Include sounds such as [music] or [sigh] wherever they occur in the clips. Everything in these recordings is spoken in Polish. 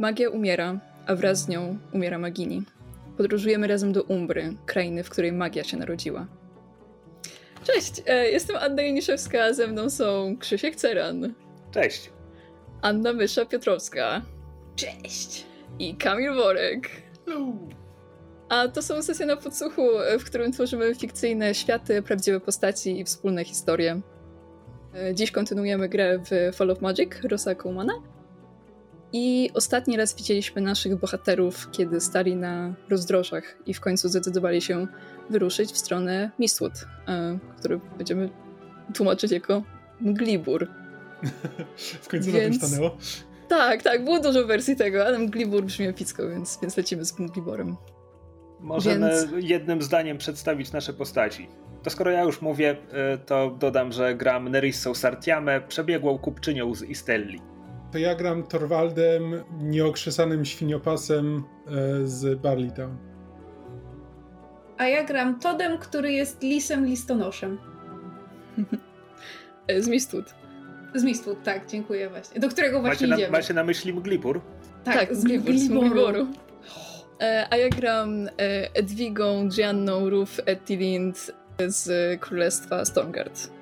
Magia umiera, a wraz z nią umiera Magini. Podróżujemy razem do Umbry, krainy, w której magia się narodziła. Cześć, e, jestem Anna Janiszewska, a ze mną są Krzysiek Ceran. Cześć. Anna Mysza Piotrowska. Cześć. I Kamil Worek. Hello. A to są sesje na podsłuchu, w którym tworzymy fikcyjne światy, prawdziwe postaci i wspólne historie. E, dziś kontynuujemy grę w Fall of Magic Rosa Koumana. I ostatni raz widzieliśmy naszych bohaterów, kiedy stali na rozdrożach i w końcu zdecydowali się wyruszyć w stronę Mistwood, e, który będziemy tłumaczyć jako Mglibur. [laughs] w końcu więc... na tym stanęło? Tak, tak, było dużo wersji tego, ale Mglibur brzmi epicko, więc, więc lecimy z Mgliborem. Możemy więc... jednym zdaniem przedstawić nasze postaci. To skoro ja już mówię, e, to dodam, że gram Nerissą Sartiamę, przebiegłą kupczynią z Istelli. To ja gram Torwaldem, nieokrzesanym świniopasem e, z Barleytown. A ja gram Todem, który jest lisem listonoszem. [laughs] z Mistwood. Z Mistwood, tak, dziękuję właśnie. Do którego właśnie macie idziemy. Na, macie na myśli Mglibur? Tak, tak z Mglibur, z Mgliboru. E, a ja gram e, Edwigą, Gianną, Ruf, Etilind z Królestwa Stormgard.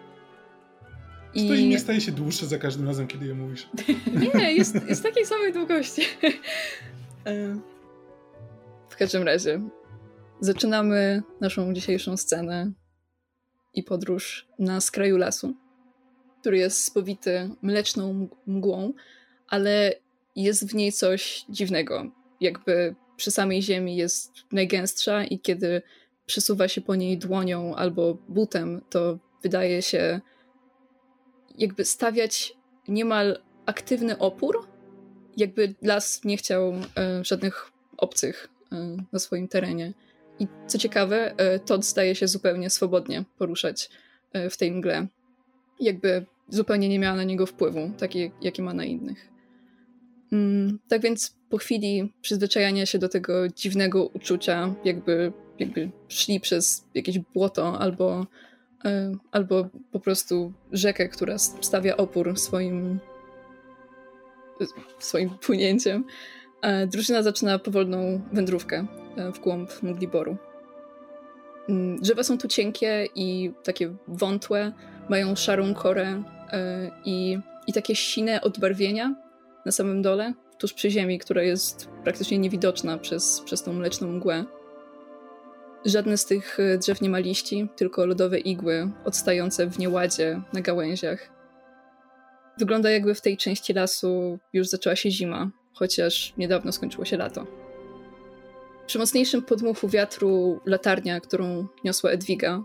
I... To nie staje się dłuższe za każdym razem, kiedy je mówisz. [laughs] Nie, jest, jest takiej samej długości. E, w każdym razie, zaczynamy naszą dzisiejszą scenę i podróż na skraju lasu, który jest spowity mleczną mgłą, ale jest w niej coś dziwnego. Jakby przy samej ziemi jest najgęstsza i kiedy przesuwa się po niej dłonią albo butem, to wydaje się jakby stawiać niemal aktywny opór, jakby las nie chciał e, żadnych obcych e, na swoim terenie. I co ciekawe, e, Todd staje się zupełnie swobodnie poruszać e, w tej mgle. Jakby zupełnie nie miała na niego wpływu, taki jaki ma na innych. Mm, tak więc po chwili przyzwyczajania się do tego dziwnego uczucia, jakby, jakby szli przez jakieś błoto albo albo po prostu rzekę, która stawia opór swoim, swoim płynięciem. E, drużyna zaczyna powolną wędrówkę e, w głąb Mugliboru. Mm, drzewa są tu cienkie i takie wątłe, mają szarą korę i, i takie sine odbarwienia na samym dole, tuż przy ziemi, która jest praktycznie niewidoczna przez, przez tą mleczną mgłę. Żadne z tych e, drzew nie ma liści, tylko lodowe igły odstające w nieładzie na gałęziach. Wygląda jakby w tej części lasu już zaczęła się zima, chociaż niedawno skończyło się lato. Przy mocniejszym podmuchu wiatru latarnia, którą niosła Edwiga,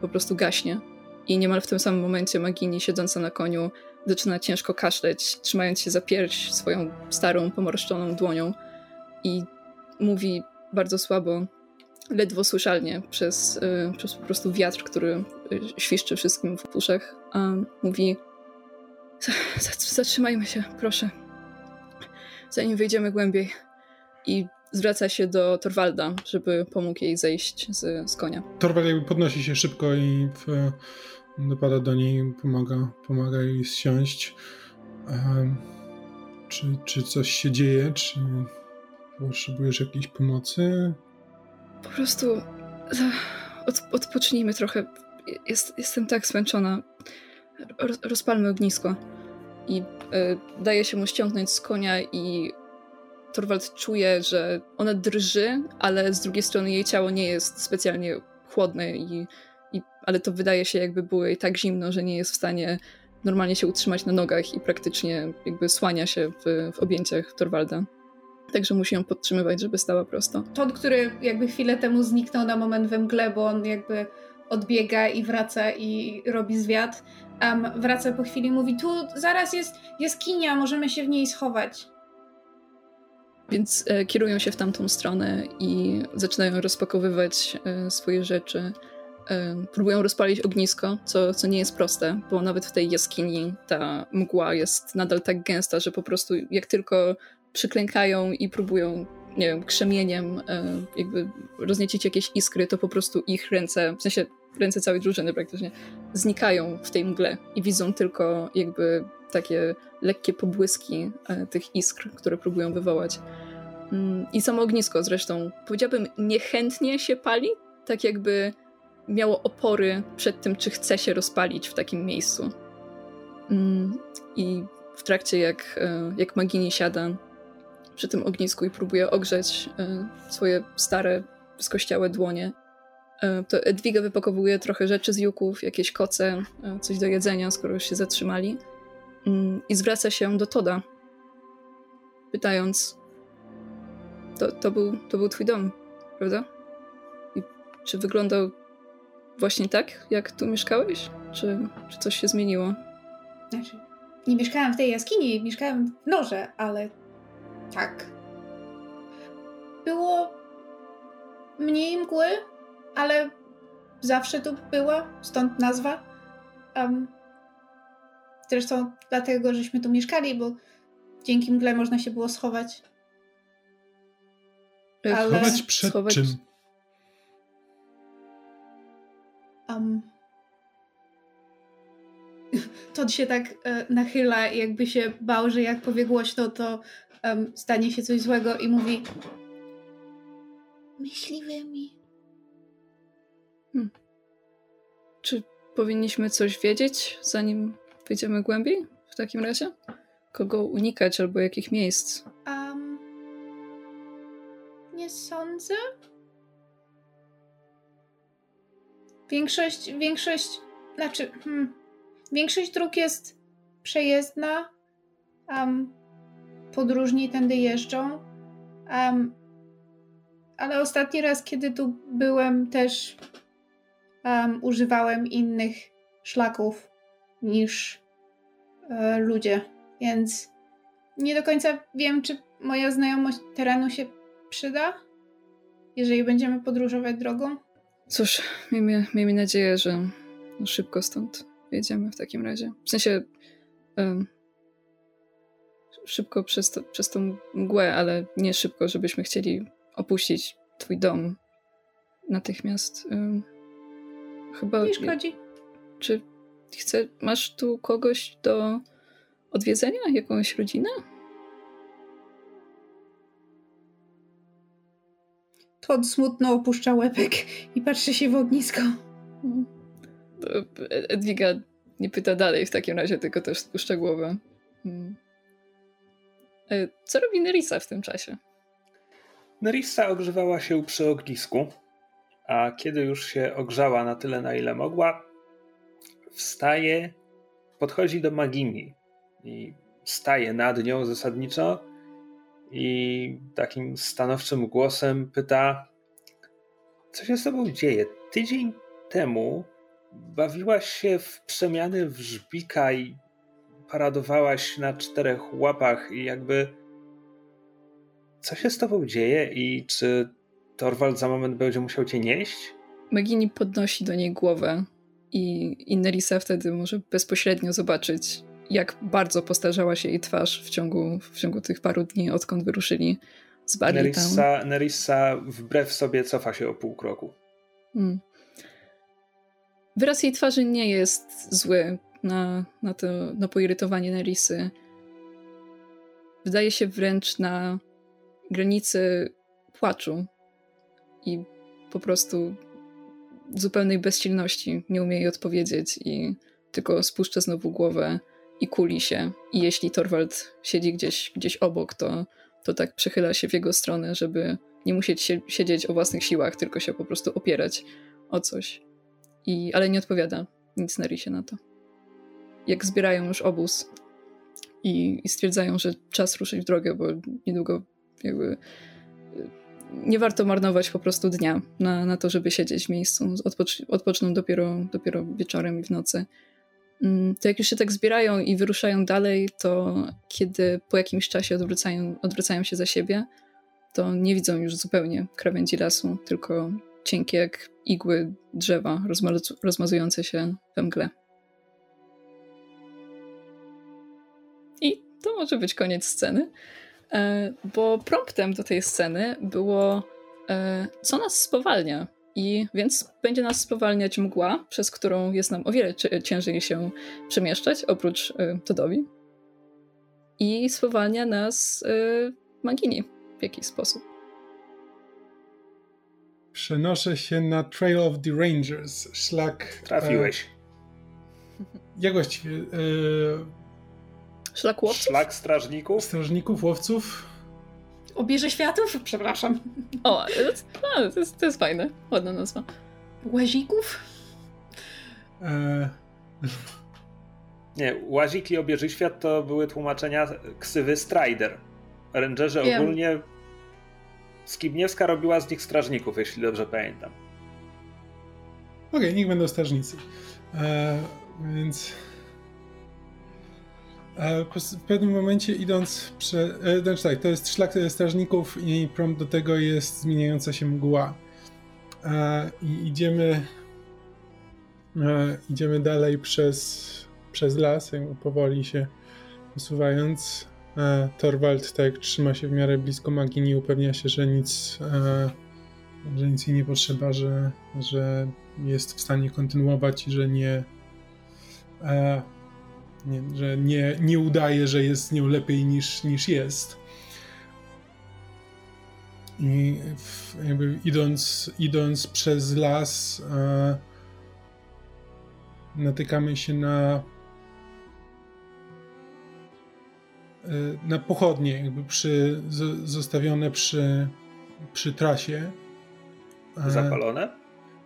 po prostu gaśnie. I niemal w tym samym momencie Magini, siedząca na koniu, zaczyna ciężko kaszleć, trzymając się za pierś swoją starą, pomarszczoną dłonią i mówi bardzo słabo, ledwo słyszalnie przez, y, przez po prostu wiatr, który y, świszczy wszystkim w uszach, a mówi zatrzymajmy się, proszę, zanim wyjdziemy głębiej. I zwraca się do Torwalda, żeby pomógł jej zejść z, z konia. Torwald podnosi się szybko i w, dopada do niej, pomaga, pomaga jej zsiąść. Um, czy, czy coś się dzieje? Czy potrzebujesz jakiejś pomocy? Po prostu od, odpocznijmy trochę. Jest, jestem tak zmęczona. Roz, rozpalmy ognisko. I y, daje się mu ściągnąć z konia i Torwald czuje, że ona drży, ale z drugiej strony jej ciało nie jest specjalnie chłodne i, i ale to wydaje się jakby było jej tak zimno, że nie jest w stanie normalnie się utrzymać na nogach i praktycznie jakby słania się w, w objęciach Torwalda. Także musi ją podtrzymywać, żeby stała prosto. Todd, który jakby chwilę temu zniknął na moment we mgle, bo on jakby odbiega i wraca i robi zwiat. Um, wraca po chwili i mówi, tu zaraz jest jaskinia, możemy się w niej schować. Więc e, kierują się w tamtą stronę i zaczynają rozpakowywać e, swoje rzeczy. E, próbują rozpalić ognisko, co, co nie jest proste, bo nawet w tej jaskini ta mgła jest nadal tak gęsta, że po prostu jak tylko przyklękają i próbują, nie wiem, krzemieniem e, jakby rozniecić jakieś iskry, to po prostu ich ręce, w sensie ręce całej drużyny praktycznie, znikają w tej mgle i widzą tylko jakby takie lekkie pobłyski e, tych iskr, które próbują wywołać. Mm, I samo ognisko zresztą, powiedziałabym, niechętnie się pali, tak jakby miało opory przed tym, czy chce się rozpalić w takim miejscu. Mm, I w trakcie, jak, e, jak Magini siada przy tym ognisku i próbuje ogrzeć e, swoje stare, skościałe dłonie, e, to Edwiga wypakowuje trochę rzeczy z juków, jakieś koce, coś do jedzenia, skoro już się zatrzymali. Mm, I zwraca się do Toda, pytając: To, to, był, to był twój dom, prawda? I czy wyglądał właśnie tak, jak tu mieszkałeś? Czy, czy coś się zmieniło? Znaczy, nie mieszkałam w tej jaskini, mieszkałam w norze, ale tak. Było mniej mgły, ale zawsze tu była, stąd nazwa. Um, zresztą dlatego, żeśmy tu mieszkali, bo dzięki mgle można się było schować. Ale... Schować przed schować... czym? Um, [laughs] Todd się tak e, nachyla, jakby się bał, że jak powie głośno, to um, stanie się coś złego i mówi myśliwymi. Hmm. Czy powinniśmy coś wiedzieć, zanim wyjdziemy głębiej w takim razie? Kogo unikać albo jakich miejsc? Um, nie sądzę. Większość, większość, znaczy, hmm, większość dróg jest przejezdna. Um, podróżni tędy jeżdżą. Um, ale ostatni raz, kiedy tu byłem, też um, używałem innych szlaków niż e, ludzie, więc nie do końca wiem, czy moja znajomość terenu się przyda, jeżeli będziemy podróżować drogą. Cóż, miejmy, miejmy nadzieję, że szybko stąd wyjedziemy w takim razie. W sensie um, szybko przez, to, przez tą mgłę, ale nie szybko, żebyśmy chcieli opuścić twój dom natychmiast. Chyba... Nie szkodzi. Czy chce, masz tu kogoś do odwiedzenia? Jakąś rodzinę? Todd smutno opuszcza łebek i patrzy się w ognisko. To Edwiga nie pyta dalej w takim razie, tylko też spuszcza głowę. Hmm. E, co robi Nerissa w tym czasie? Nerissa ogrzewała się przy ognisku, a kiedy już się ogrzała na tyle, na ile mogła, wstaje, podchodzi do Magini i staje nad nią zasadniczo i takim stanowczym głosem pyta: Co się z tobą dzieje? Tydzień temu bawiłaś się w przemiany w i paradowałaś na czterech łapach i jakby co się z tobą dzieje i czy Torwald za moment będzie musiał cię nieść? Magini podnosi do niej głowę i, i Nerissa wtedy może bezpośrednio zobaczyć, jak bardzo postarzała się jej twarz w ciągu, w ciągu tych paru dni, odkąd wyruszyli z Nerissa, Nerissa wbrew sobie cofa się o pół kroku. Hmm. Wyraz jej twarzy nie jest zły na, na, to, na poirytowanie Nerissy. Wydaje się wręcz na granicy płaczu i po prostu zupełnej bezsilności nie umie jej odpowiedzieć i tylko spuszcza znowu głowę i kuli się. I jeśli Torwald siedzi gdzieś, gdzieś obok, to, to tak przechyla się w jego stronę, żeby nie musieć się, siedzieć o własnych siłach, tylko się po prostu opierać o coś. I, ale nie odpowiada nic Nerisie na to. Jak zbierają już obóz i, i stwierdzają, że czas ruszyć w drogę, bo niedługo jakby y, nie warto marnować po prostu dnia na, na to, żeby siedzieć w miejscu. Odpocz, odpoczną dopiero, dopiero wieczorem i w nocy. Mm, to jak już się tak zbierają i wyruszają dalej, to kiedy po jakimś czasie odwracają, odwracają się za siebie, to nie widzą już zupełnie krawędzi lasu, tylko cienkie jak igły drzewa rozmazujące się we mgle. To może być koniec sceny, e, bo promptem do tej sceny było e, co nas spowalnia. I więc będzie nas spowalniać mgła, przez którą jest nam o wiele ciężej się przemieszczać, oprócz e, Todowi. i spowalnia nas Magini w jakiś sposób. Przenoszę się na Trail of the Rangers, szlak... Trafiłeś. E, jak właściwie... E, szlak łowców? Szlak strażników? Strażników, łowców? Obierze światów? Przepraszam. O, to jest, to jest fajne. Ładna nazwa. Łazików? E... Nie, łazik i obieży świat to były tłumaczenia ksywy Strider. Rangerzy Wiem. ogólnie Skibniewska robiła z nich strażników, jeśli dobrze pamiętam. Okej, okay, niech będą strażnicy. E, więc w pewnym momencie idąc prze, e, znaczy tak, to jest szlak strażników i prompt do tego jest zmieniająca się mgła. E, I idziemy e, idziemy dalej przez, przez las, powoli się posuwając. E, Torwald tak trzyma się w miarę blisko Magini, upewnia się, że nic, e, że nic jej nie potrzeba, że, że jest w stanie kontynuować i że nie, e, nie, że nie, nie udaje, że jest z nią lepiej niż, niż jest. I w, jakby idąc, idąc przez las, e, natykamy się na E, na pochodnie, jakby przy, z, zostawione przy, przy trasie. E, zapalone?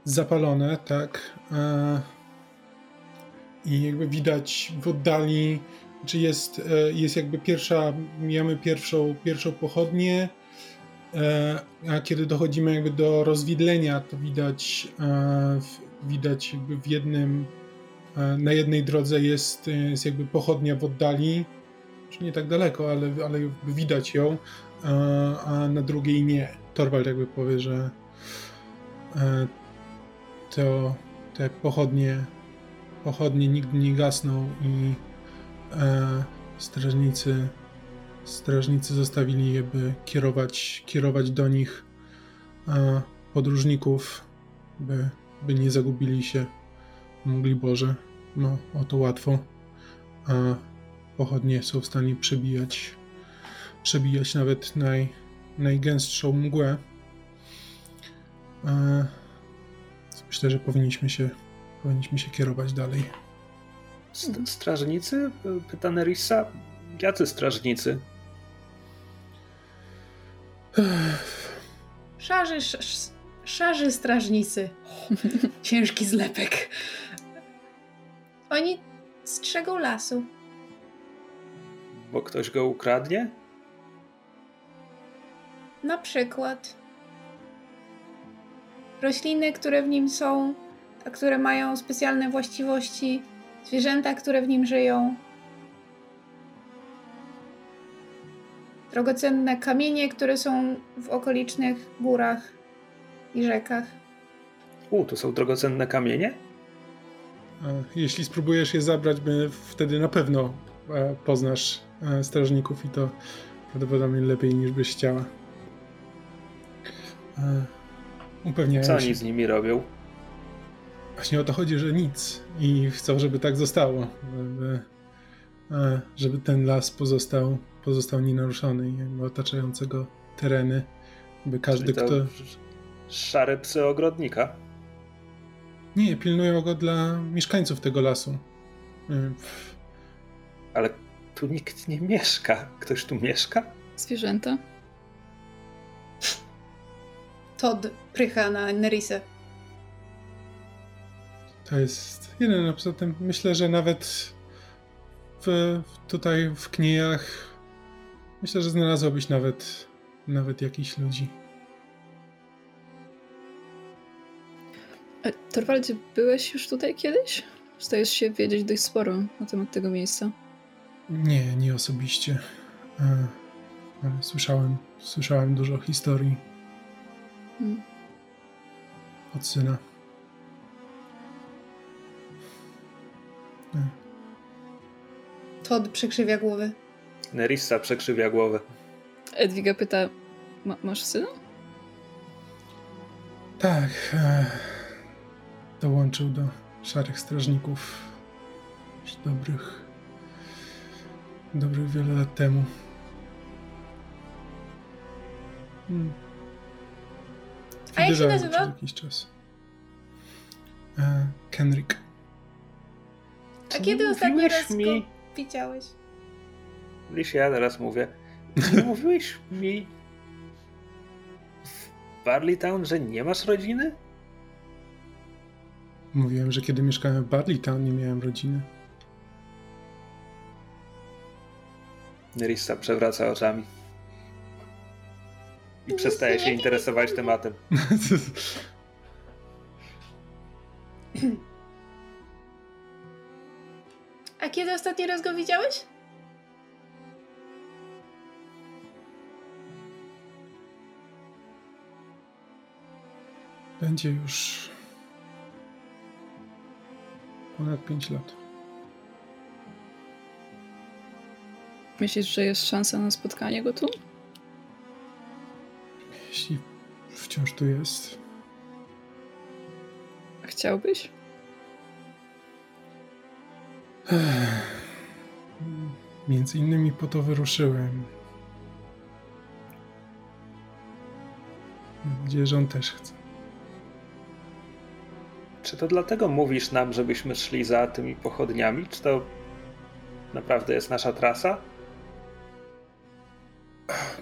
Zapalone, tak. E, I jakby widać w oddali, czy jest, jest jakby pierwsza, mijamy pierwszą, pierwszą pochodnię, a kiedy dochodzimy jakby do rozwidlenia, to widać, widać jakby w jednym, na jednej drodze jest, jest jakby pochodnia w oddali, czy nie tak daleko, ale, ale widać ją, a na drugiej nie. Torwald jakby powie, że e, to te pochodnie, pochodnie nigdy nie gasną i e, strażnicy, strażnicy zostawili je, by kierować, kierować do nich e, podróżników, by, by nie zagubili się. Mogli Boże, no o to łatwo. A pochodnie są w stanie przebijać, przebijać nawet naj, najgęstszą mgłę. E, myślę, że powinniśmy się, powinniśmy się kierować dalej. Strażnicy? Pyta Nerissa. Jacy strażnicy? Szarzy, szarzy strażnicy. [laughs] Ciężki zlepek. Oni strzegą lasu. Bo ktoś go ukradnie? Na przykład rośliny, które w nim są, a które mają specjalne właściwości, zwierzęta, które w nim żyją, drogocenne kamienie, które są w okolicznych górach i rzekach. U, to są drogocenne kamienie? Jeśli spróbujesz je zabrać, wtedy na pewno e, poznasz E, strażników i to prawdopodobnie lepiej niż byś chciała. E, upewniają Co oni z nimi robią? Właśnie o to chodzi, że nic i chcą, żeby tak zostało. Żeby, e, żeby ten las pozostał, pozostał nienaruszony i otaczającego tereny. By każdy, kto. Szare psy ogrodnika. Nie, pilnują go dla mieszkańców tego lasu. Ale tu nikt nie mieszka. Ktoś tu mieszka? Zwierzęta? Todd prycha na Nerisę. To jest jeden, a poza tym myślę, że nawet w, tutaj w kniejach myślę, że znalazłbyś nawet nawet jakichś ludzi. E, Torwaldzie, byłeś już tutaj kiedyś? Stajesz się wiedzieć dość sporo na temat tego miejsca. Nie, nie osobiście. E, ale słyszałem, słyszałem dużo historii hmm. od syna. Todd przekrzywia głowę. Nerissa przekrzywia głowę. Edwiga pyta, Ma masz syna? Tak. E, dołączył do szarych strażników. Dobrych dobrych wiele lat temu. Hmm. A jak się nazywa? jakiś czas. E, Kenrick. A kiedy ostatni raz mi... go widziałeś? Wiesz, ja teraz mówię. Nie [laughs] mówiłeś mi w Barleytown, że nie masz rodziny? Mówiłem, że kiedy mieszkałem w Barleytown, nie miałem rodziny. Nerissa przewraca oczami. I przestaje się interesować tematem. [laughs] [clears throat] [laughs] A kiedy ostatni raz go widziałeś? Będzie już ponad 5 lat. Myślisz, że jest szansa na spotkanie go tu? Jeśli wciąż tu jest, Chciałbyś? Ech. Między innymi po to wyruszyłem. Mam nadzieję, że on też chce. Czy to dlatego mówisz nam, żebyśmy szli za tymi pochodniami? Czy to naprawdę jest nasza trasa?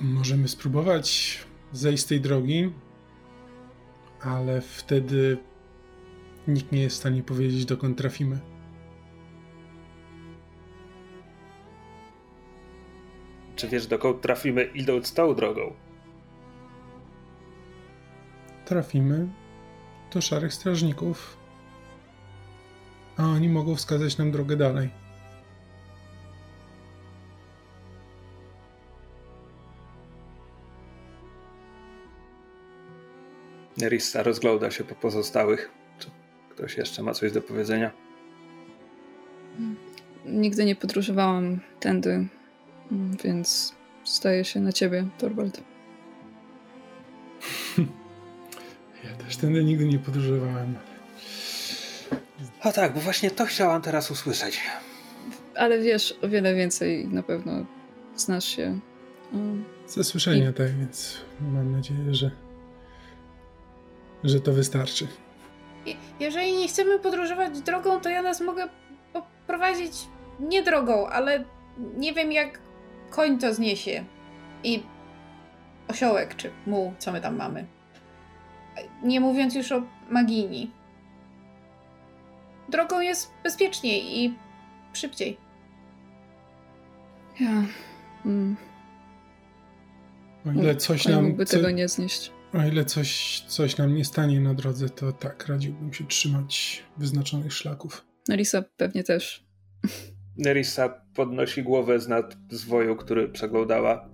Możemy spróbować zejść z tej drogi, ale wtedy nikt nie jest w stanie powiedzieć, dokąd trafimy. Czy wiesz, dokąd trafimy idąc tą drogą? Trafimy do szarych strażników, a oni mogą wskazać nam drogę dalej. Nerissa rozgląda się po pozostałych. Czy ktoś jeszcze ma coś do powiedzenia? Nigdy nie podróżowałam tędy, więc staję się na ciebie, Torvald. [laughs] Ja też tędy nigdy nie podróżowałem. A tak, bo właśnie to chciałam teraz usłyszeć. Ale wiesz o wiele więcej, na pewno znasz się. Mm, Ze słyszenia, tak, więc mam nadzieję, że, że to wystarczy. Je- Jeżeli nie chcemy podróżować drogą, to ja nas mogę poprowadzić nie drogą, ale nie wiem jak koń to zniesie. I osiołek, czy muł, co my tam mamy. Nie mówiąc już o magini. Drogą jest bezpieczniej i szybciej. Ja. Mm, O ile coś koń nam, mógłby co, tego nie znieść. o ile coś, coś nam nie stanie na drodze, to tak, radziłbym się trzymać wyznaczonych szlaków. Elisa pewnie też. Nerissa podnosi głowę z nad zwoju, który przeglądała.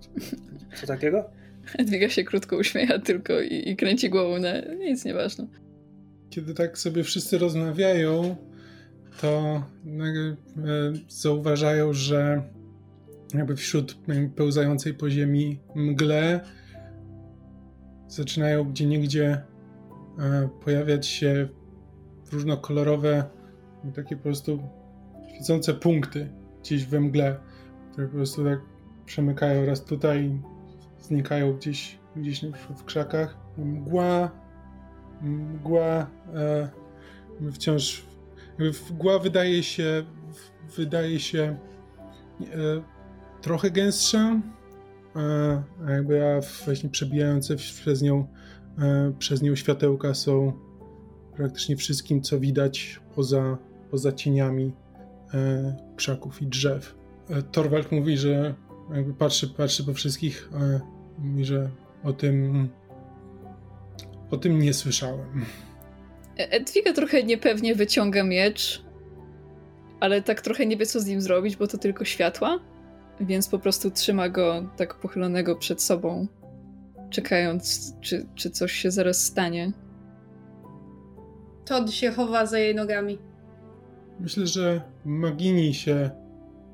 Co takiego? Edwiga się krótko uśmiecha tylko i, i kręci głową na nic nieważne. Kiedy tak sobie wszyscy rozmawiają, to nagle e, zauważają, że jakby wśród pełzającej po ziemi mgle zaczynają gdzie niegdzie e, pojawiać się różnokolorowe, takie po prostu świecące punkty gdzieś we mgle, które po prostu tak przemykają raz tutaj, znikają gdzieś, gdzieś w krzakach. Mgła, mgła e, wciąż, mgła wydaje się, wydaje się e, trochę gęstsza, a jakby a właśnie przebijające przez nią, e, przez nią światełka są praktycznie wszystkim, co widać poza, poza cieniami krzaków i drzew. E, Torwald mówi, że jakby patrzy, patrzy po wszystkich, e, mówi, że o tym o tym nie słyszałem. E- Edwiga trochę niepewnie wyciąga miecz, ale tak trochę nie wie, co z nim zrobić, bo to tylko światła, więc po prostu trzyma go tak pochylonego przed sobą, czekając, czy, czy coś się zaraz stanie. Todd się chowa za jej nogami. Myślę, że Magini się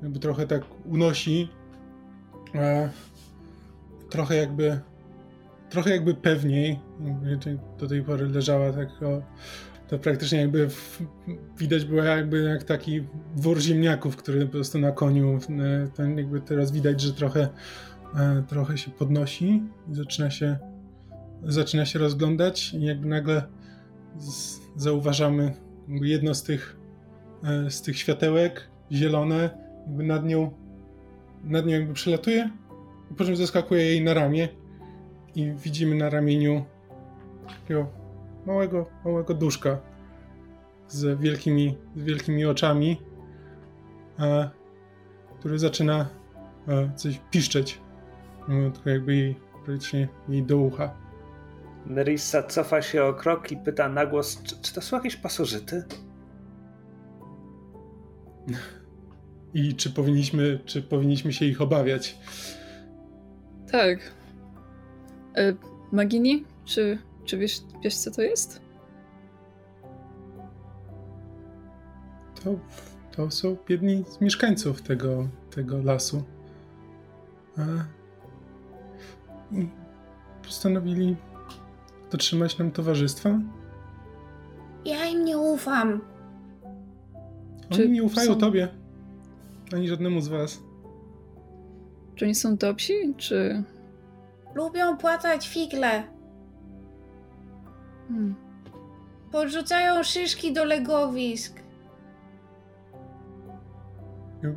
jakby trochę tak unosi. E, trochę jakby trochę jakby pewniej. Do tej pory leżała tak, o, to praktycznie jakby w, widać było jakby jak taki wór ziemniaków, który po prostu na koniu, ten jakby teraz widać, że trochę, e, trochę się podnosi i zaczyna się, zaczyna się rozglądać i jakby nagle z, zauważamy jedno z tych, z tych światełek, zielone, jakby nad nią, nad nią jakby przelatuje po czym zaskakuje jej na ramię i widzimy na ramieniu takiego małego, małego duszka z wielkimi, z wielkimi oczami, a, który zaczyna a, coś piszczeć. No, tylko jakby jej, praktycznie jej do ucha. Nerissa cofa się o krok i pyta na głos, czy, czy to są jakieś pasożyty? I czy powinniśmy, czy powinniśmy się ich obawiać? Tak. E, Magini, czy czy wiesz, wiesz co to jest? To, to są jedni z mieszkańców tego, tego lasu. A, I postanowili dotrzymać nam towarzystwa. Ja im nie ufam. Oni Czy nie ufają są... tobie, ani żadnemu z was. Czy oni są dobrzy, czy... Lubią płatać figle. Hmm. Podrzucają szyszki do legowisk.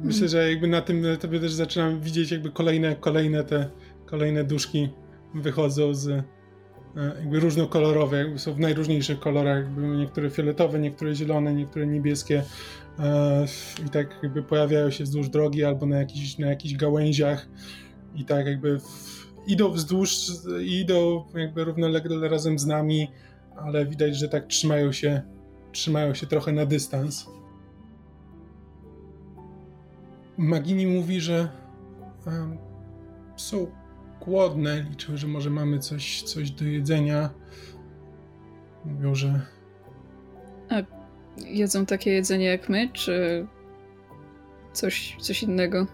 Myślę, że jakby na tym etapie też zaczynam widzieć jakby kolejne, kolejne te kolejne duszki wychodzą z jakby różnokolorowe, jakby są w najróżniejszych kolorach, jakby niektóre fioletowe, niektóre zielone, niektóre niebieskie e, i tak jakby pojawiają się wzdłuż drogi albo na jakichś, na jakichś gałęziach i tak jakby w, idą wzdłuż, idą jakby równolegle razem z nami, ale widać, że tak trzymają się, trzymają się trochę na dystans. Magini mówi, że są głodne, liczą, że może mamy coś, coś do jedzenia. Mówią, że. A jedzą takie jedzenie jak my, czy coś, coś innego?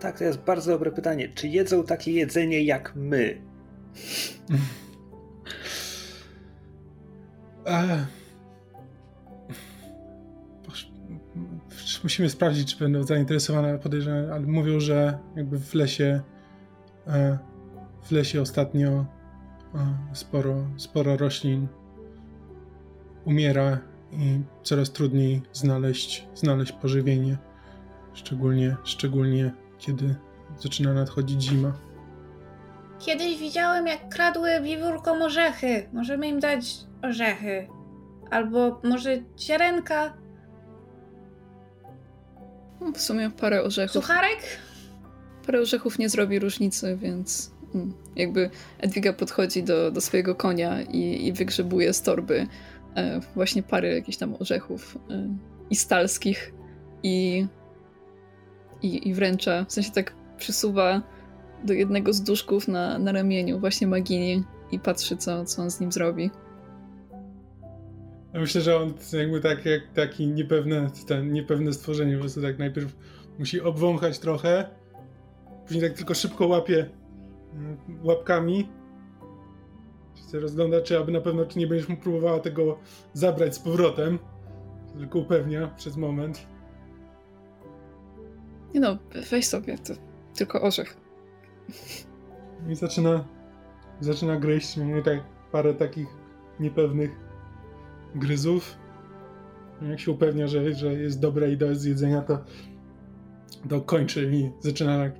Tak, to jest bardzo dobre pytanie. Czy jedzą takie jedzenie jak my? [laughs] E... Musimy sprawdzić, czy będą zainteresowane, podejrzewam, ale mówią, że jakby w lesie w lesie ostatnio e, sporo, sporo roślin umiera i coraz trudniej znaleźć, znaleźć pożywienie, szczególnie, szczególnie kiedy zaczyna nadchodzić zima. Kiedyś widziałem, jak kradły wiwórkom orzechy. Możemy im dać orzechy. Albo może ziarenka. No, w sumie parę orzechów. Sucharek? Parę orzechów nie zrobi różnicy, więc mm, jakby Edwiga podchodzi do, do swojego konia i, i wygrzebuje z torby e, właśnie parę jakichś tam orzechów e, i stalskich i, i, i wręcza, w sensie tak przysuwa do jednego z duszków na, na ramieniu właśnie Magini i patrzy, co, co on z nim zrobi. Ja myślę, że on jakby tak, jak taki niepewne, ten, niepewne stworzenie, po prostu tak najpierw musi obwąchać trochę, później tak tylko szybko łapie mm, łapkami. Się rozgląda, czy aby na pewno, czy nie będziesz mu próbowała tego zabrać z powrotem. Tylko upewnia przez moment. Nie no, weź sobie, to tylko orzech. I zaczyna, zaczyna gryźć mnie tak parę takich niepewnych gryzów. Jak się upewnia, że, że jest dobre i do zjedzenia, to, to kończy i zaczyna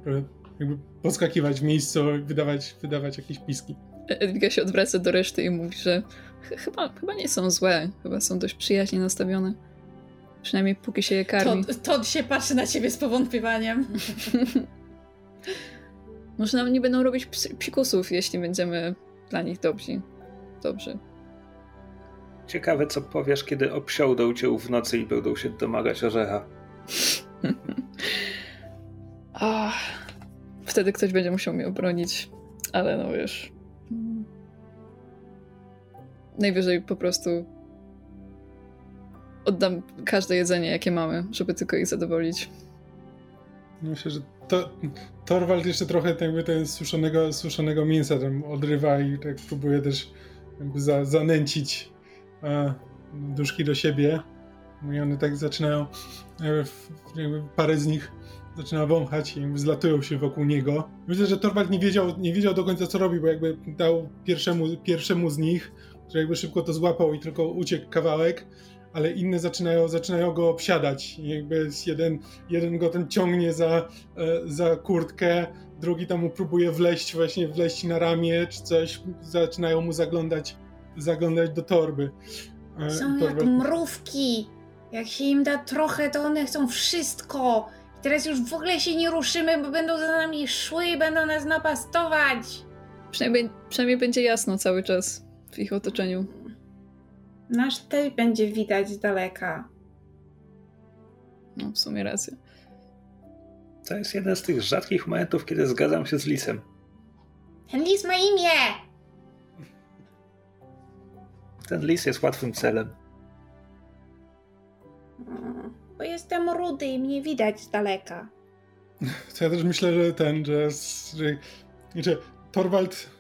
jakby podskakiwać w miejscu, wydawać, wydawać jakieś piski. Edwiga się odwraca do reszty i mówi, że chyba, chyba nie są złe, chyba są dość przyjaźnie nastawione. Przynajmniej póki się je karmi. To, to się patrzy na ciebie z powątpiewaniem. [laughs] Może nam nie będą robić psikusów, jeśli będziemy dla nich dobrzy. Dobrzy. Ciekawe, co powiesz, kiedy obsiądą cię w nocy i będą się domagać orzecha. [laughs] Ach, wtedy ktoś będzie musiał mnie obronić, ale no wiesz. Najwyżej po prostu oddam każde jedzenie, jakie mamy, żeby tylko ich zadowolić. Myślę, że to, Torwald jeszcze trochę jakby ten suszonego, suszonego mięsa tam odrywa i tak próbuje też jakby za, zanęcić e, duszki do siebie. I one tak zaczynają, jakby parę z nich zaczyna wąchać i zlatują się wokół niego. Myślę, że Torwald nie wiedział, nie wiedział do końca co robi, bo jakby dał pierwszemu, pierwszemu z nich, który jakby szybko to złapał i tylko uciekł kawałek, ale inne zaczynają, zaczynają go obsiadać. I jakby jeden, jeden go ten ciągnie za, e, za kurtkę, drugi tam mu próbuje wleść, właśnie wleść na ramię czy coś, zaczynają mu zaglądać, zaglądać do torby. E, Są jak mrówki. Jak się im da trochę, to one chcą wszystko. Teraz już w ogóle się nie ruszymy, bo będą za nami szły i będą nas napastować. Przynajmniej, przynajmniej będzie jasno cały czas w ich otoczeniu. Nasz tej będzie widać z daleka. No, w sumie rację. To jest jeden z tych rzadkich momentów, kiedy zgadzam się z Lisem. Ten lis ma imię! Ten lis jest łatwym celem. Bo jestem rudy i mnie widać z daleka. [laughs] To ja też myślę, że ten, że, że, że Torwald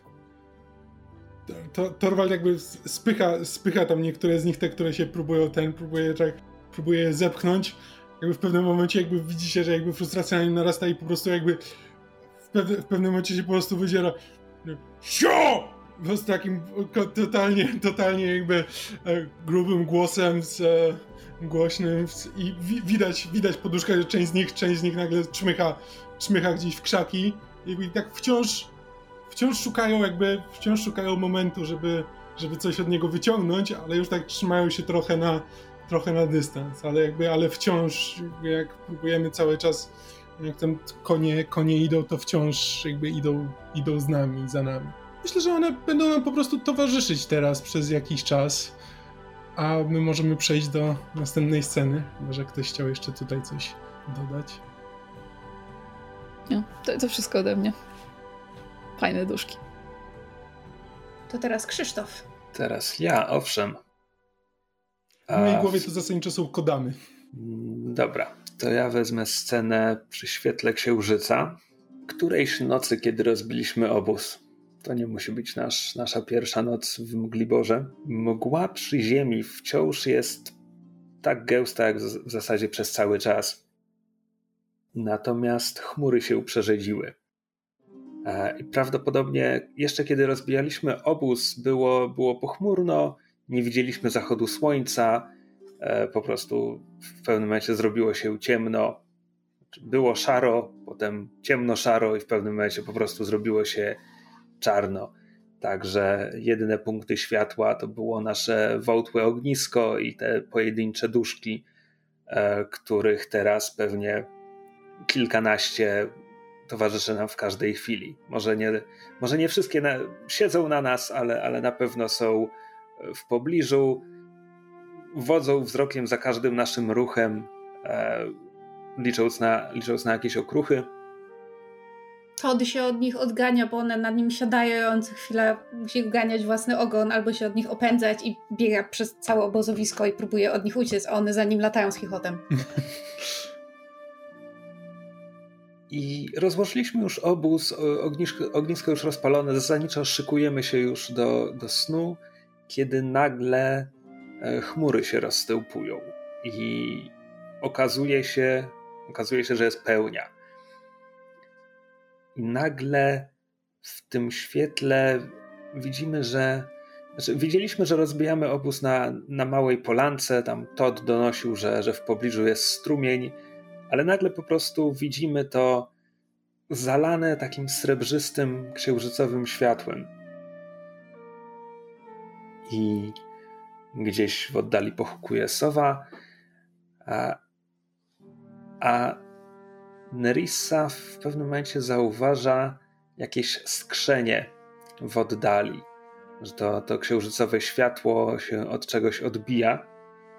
to, Torwald jakby spycha, spycha tam niektóre z nich, te, które się próbują, ten próbuje, tak, próbuje je zepchnąć. Jakby w pewnym momencie jakby widzicie, że jakby frustracja na nim narasta i po prostu jakby w, pewne, w pewnym momencie się po prostu wydziera Sio! Z takim totalnie, totalnie jakby e, grubym głosem, z, e, głośnym i wi widać, widać poduszkę, że część z nich, część z nich nagle czmycha, czmycha gdzieś w krzaki. I tak wciąż wciąż szukają jakby, wciąż szukają momentu, żeby, żeby coś od niego wyciągnąć, ale już tak trzymają się trochę na, trochę na dystans, ale jakby, ale wciąż jak próbujemy cały czas, jak tam konie, konie idą, to wciąż jakby idą, idą z nami, za nami. Myślę, że one będą nam po prostu towarzyszyć teraz przez jakiś czas, a my możemy przejść do następnej sceny. Może ktoś chciał jeszcze tutaj coś dodać? No, to, to wszystko ode mnie. Fajne duszki. To teraz Krzysztof. Teraz ja, owszem. A... W mojej głowie to zasadniczo są kodamy. Mm, dobra, to ja wezmę scenę przy świetle księżyca. Którejś nocy, kiedy rozbiliśmy obóz. To nie musi być nasz, nasza pierwsza noc w Mgliborze. Mgła przy ziemi wciąż jest tak gęsta, jak w zasadzie przez cały czas. Natomiast chmury się przerzedziły. E, I prawdopodobnie jeszcze kiedy rozbijaliśmy obóz, było, było pochmurno, nie widzieliśmy zachodu słońca, e, po prostu w pewnym momencie zrobiło się ciemno. Było szaro, potem ciemno-szaro i w pewnym momencie po prostu zrobiło się czarno. Także jedyne punkty światła to było nasze wątłe ognisko i te pojedyncze duszki, e, których teraz pewnie kilkanaście towarzyszy nam w każdej chwili. Może nie, może nie wszystkie na, siedzą na nas, ale, ale na pewno są w pobliżu, wodzą wzrokiem za każdym naszym ruchem, e, licząc, na, licząc na jakieś okruchy. Todd się od nich odgania, bo one na nim siadają i on co chwilę musi uganiać własny ogon albo się od nich opędzać i biega przez całe obozowisko i próbuje od nich uciec, a one za nim latają z chichotem. [laughs] I rozłożyliśmy już obóz, ognisko, już rozpalone, zasadniczo szykujemy się już do, do snu, kiedy nagle e, chmury się rozstępują i okazuje się, okazuje się, że jest pełnia. I nagle w tym świetle widzimy, że znaczy, widzieliśmy, że rozbijamy obóz na, na małej polance. Tam Todd donosił, że, że w pobliżu jest strumień ale nagle po prostu widzimy to zalane takim srebrzystym, księżycowym światłem. I gdzieś w oddali pochukuje sowa, a, a Nerissa w pewnym momencie zauważa jakieś skrzenie w oddali, że to, to księżycowe światło się od czegoś odbija.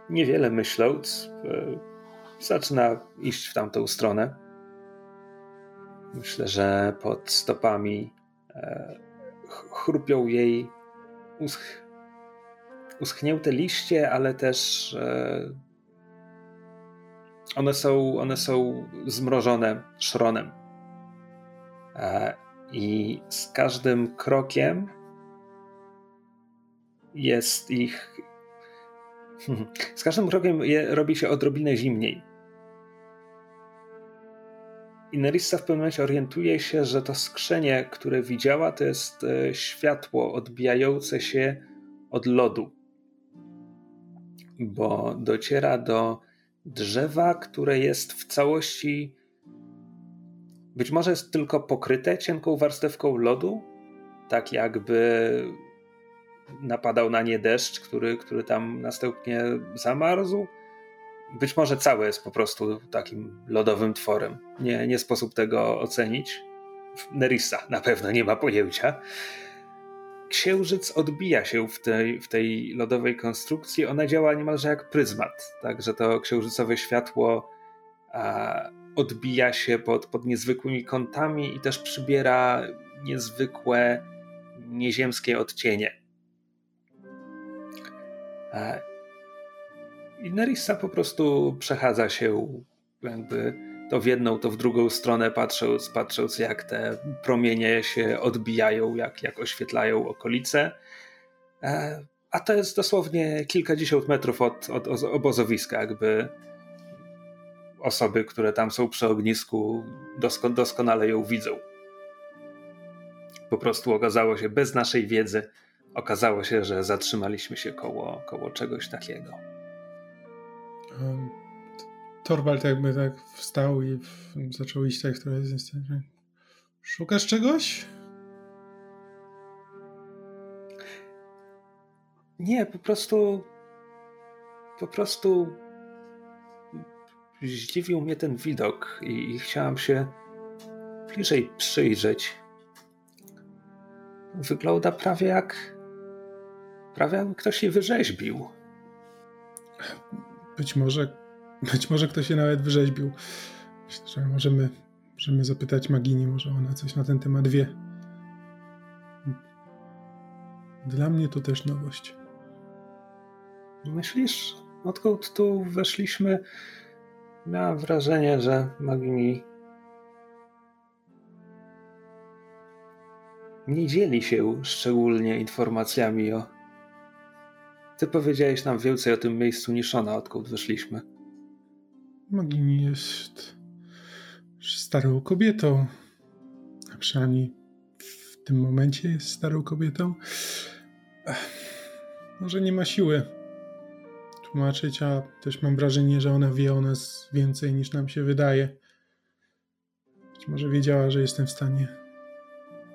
Niewiele myśląc, e, zaczyna iść w tamtą stronę. Myślę, że pod stopami e, chrupią jej usch, uschnięte liście, ale też e, one są, one są zmrożone szronem. E, I z każdym krokiem jest ich [laughs] Z każdym rokiem je, robi się odrobinę zimniej. I Nerissa w pewnym momencie orientuje się, że to skrzenie, które widziała, to jest e, światło odbijające się od lodu. Bo dociera do drzewa, które jest w całości. Być może jest tylko pokryte cienką warstewką lodu, tak jakby napadał na nie deszcz, który, który tam następnie zamarzł. Być może całe jest po prostu takim lodowym tworem. Nie, nie sposób tego ocenić. Nerissa na pewno nie ma pojęcia. Księżyc odbija się w tej, w tej lodowej konstrukcji. Ona działa niemalże jak pryzmat. Także to księżycowe światło a, odbija się pod, pod niezwykłymi kątami i też przybiera niezwykłe, nieziemskie odcienie. I Nerissa po prostu przechadza się jakby to w jedną, to w drugą stronę, patrząc, patrząc jak te promienie się odbijają, jak, jak oświetlają okolice. E, a to jest dosłownie kilkadziesiąt metrów od, od obozowiska, jakby osoby, które tam są przy ognisku, dosko, doskonale ją widzą. Po prostu okazało się bez naszej wiedzy, okazało się, że zatrzymaliśmy się koło, koło czegoś takiego. Um, Torwald jakby tak wstał i zaczął iść tak trochę z Szukasz czegoś? Nie, po prostu po prostu zdziwił mnie ten widok i, i chciałam się bliżej przyjrzeć. Wygląda prawie jak Prawie jakby ktoś je wyrzeźbił. Być może, być może ktoś je nawet wyrzeźbił. Myślę, że możemy, możemy zapytać Magini, może ona coś na ten temat wie. Dla mnie to też nowość. Myślisz, odkąd tu weszliśmy, miałam wrażenie, że Magini nie dzieli się szczególnie informacjami o ty powiedziałeś nam więcej o tym miejscu niż ona, odkąd wyszliśmy. Magini jest starą kobietą. A przynajmniej w tym momencie jest starą kobietą. Może nie ma siły tłumaczyć, a też mam wrażenie, że ona wie o nas więcej niż nam się wydaje. Być może wiedziała, że jestem w stanie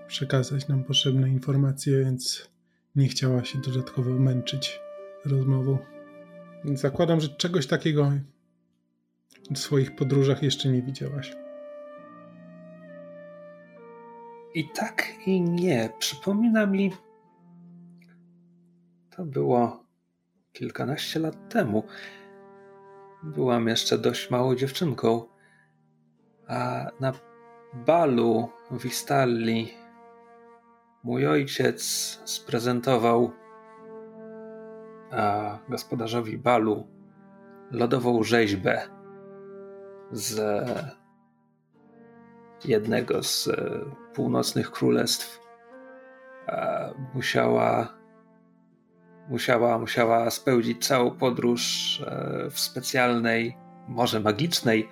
przekazać nam potrzebne informacje, więc nie chciała się dodatkowo męczyć rozmową. Więc zakładam, że czegoś takiego w swoich podróżach jeszcze nie widziałaś. I tak, i nie. Przypomina mi. To było kilkanaście lat temu. Byłam jeszcze dość małą dziewczynką. A na balu w Istalli mój ojciec sprezentował a gospodarzowi balu lodową rzeźbę z jednego z północnych królestw. Musiała, musiała, musiała spełnić całą podróż e, w specjalnej, może magicznej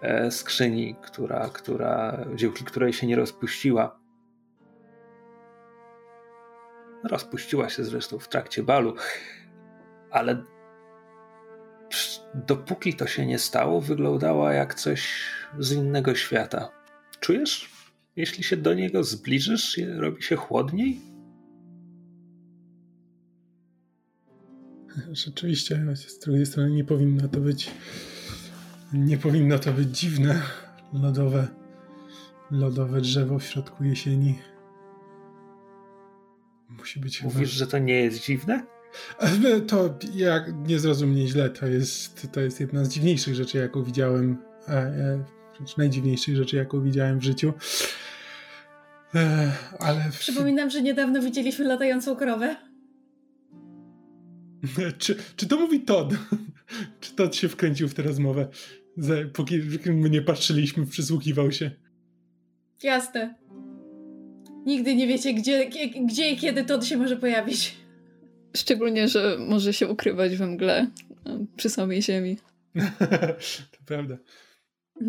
e, skrzyni, która, która, dzięki której się nie rozpuściła. Rozpuściła się zresztą w trakcie balu ale dopóki to się nie stało, wyglądała jak coś z innego świata. Czujesz? Jeśli się do niego zbliżysz, robi się chłodniej? [laughs] Rzeczywiście, z drugiej strony nie powinno to być nie powinno to być dziwne. Lodowe lodowe drzewo w środku jesieni. Musi być Mówisz, chyba... że to nie jest dziwne? To jak nie zrozum mnie źle, to jest, to jest jedna z dziwniejszych rzeczy, jaką widziałem. E, e, najdziwniejszych rzeczy, jaką widziałem w życiu. E, ale. Przypominam, że niedawno widzieliśmy latającą krowę. [laughs] Czy, czy to mówi Todd? [laughs] Czy Todd się wkręcił w tę rozmowę? Póki my nie patrzyliśmy, przysłuchiwał się. Jasne. Nigdy nie wiecie, gdzie, gdzie i kiedy Todd się może pojawić. Szczególnie, że może się ukrywać we mgle przy samej ziemi. [laughs] to prawda.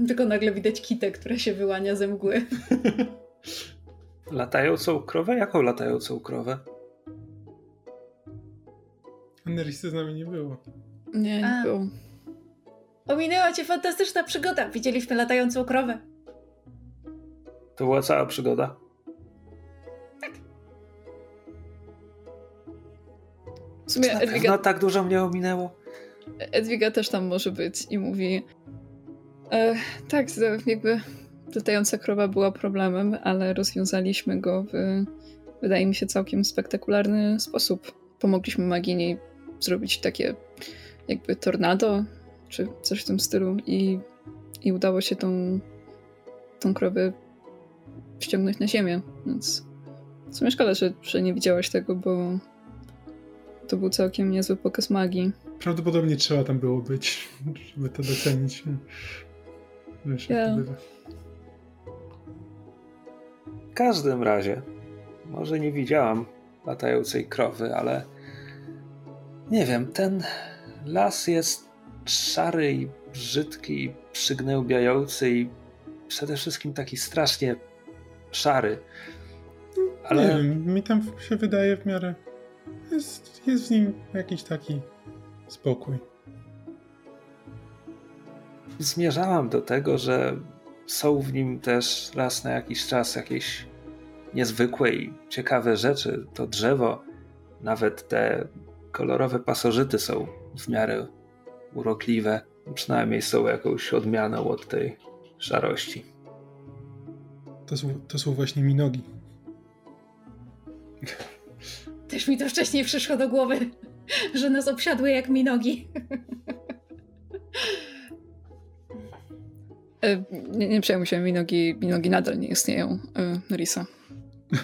Tylko nagle widać kitę, która się wyłania ze mgły. [laughs] Latającą krowę? Jaką latającą krowę? Nerisy z nami nie było. Nie, nie A. było. Ominęła cię fantastyczna przygoda. Widzieliśmy latającą krowę. To była cała przygoda? W sumie Edwiga... No tak dużo mnie ominęło. Edwiga też tam może być i mówi e, tak, jakby latająca krowa była problemem, ale rozwiązaliśmy go w, wydaje mi się, całkiem spektakularny sposób. Pomogliśmy Magini zrobić takie jakby tornado, czy coś w tym stylu i, i udało się tą, tą krowę ściągnąć na ziemię, więc w sumie szkoda, że, że nie widziałaś tego, bo to był całkiem niezły pokaz magii. Prawdopodobnie trzeba tam było być, żeby to docenić. Wiesz, yeah. W każdym razie, może nie widziałam latającej krowy, ale nie wiem, ten las jest szary i brzydki i przygnębiający i przede wszystkim taki strasznie szary. Ale... Nie wiem, mi tam się wydaje w miarę jest, jest w nim jakiś taki spokój. Zmierzałam do tego, że są w nim też raz na jakiś czas jakieś niezwykłe i ciekawe rzeczy. To drzewo, nawet te kolorowe pasożyty są w miarę urokliwe. Przynajmniej są jakąś odmianą od tej szarości. To są, to są właśnie minogi. [laughs] Też mi to wcześniej przyszło do głowy, [laughs] że nas obsiadły jak minogi. E, nie, nie przejmuj się, minogi, minogi nadal nie istnieją, e, Risa. [laughs]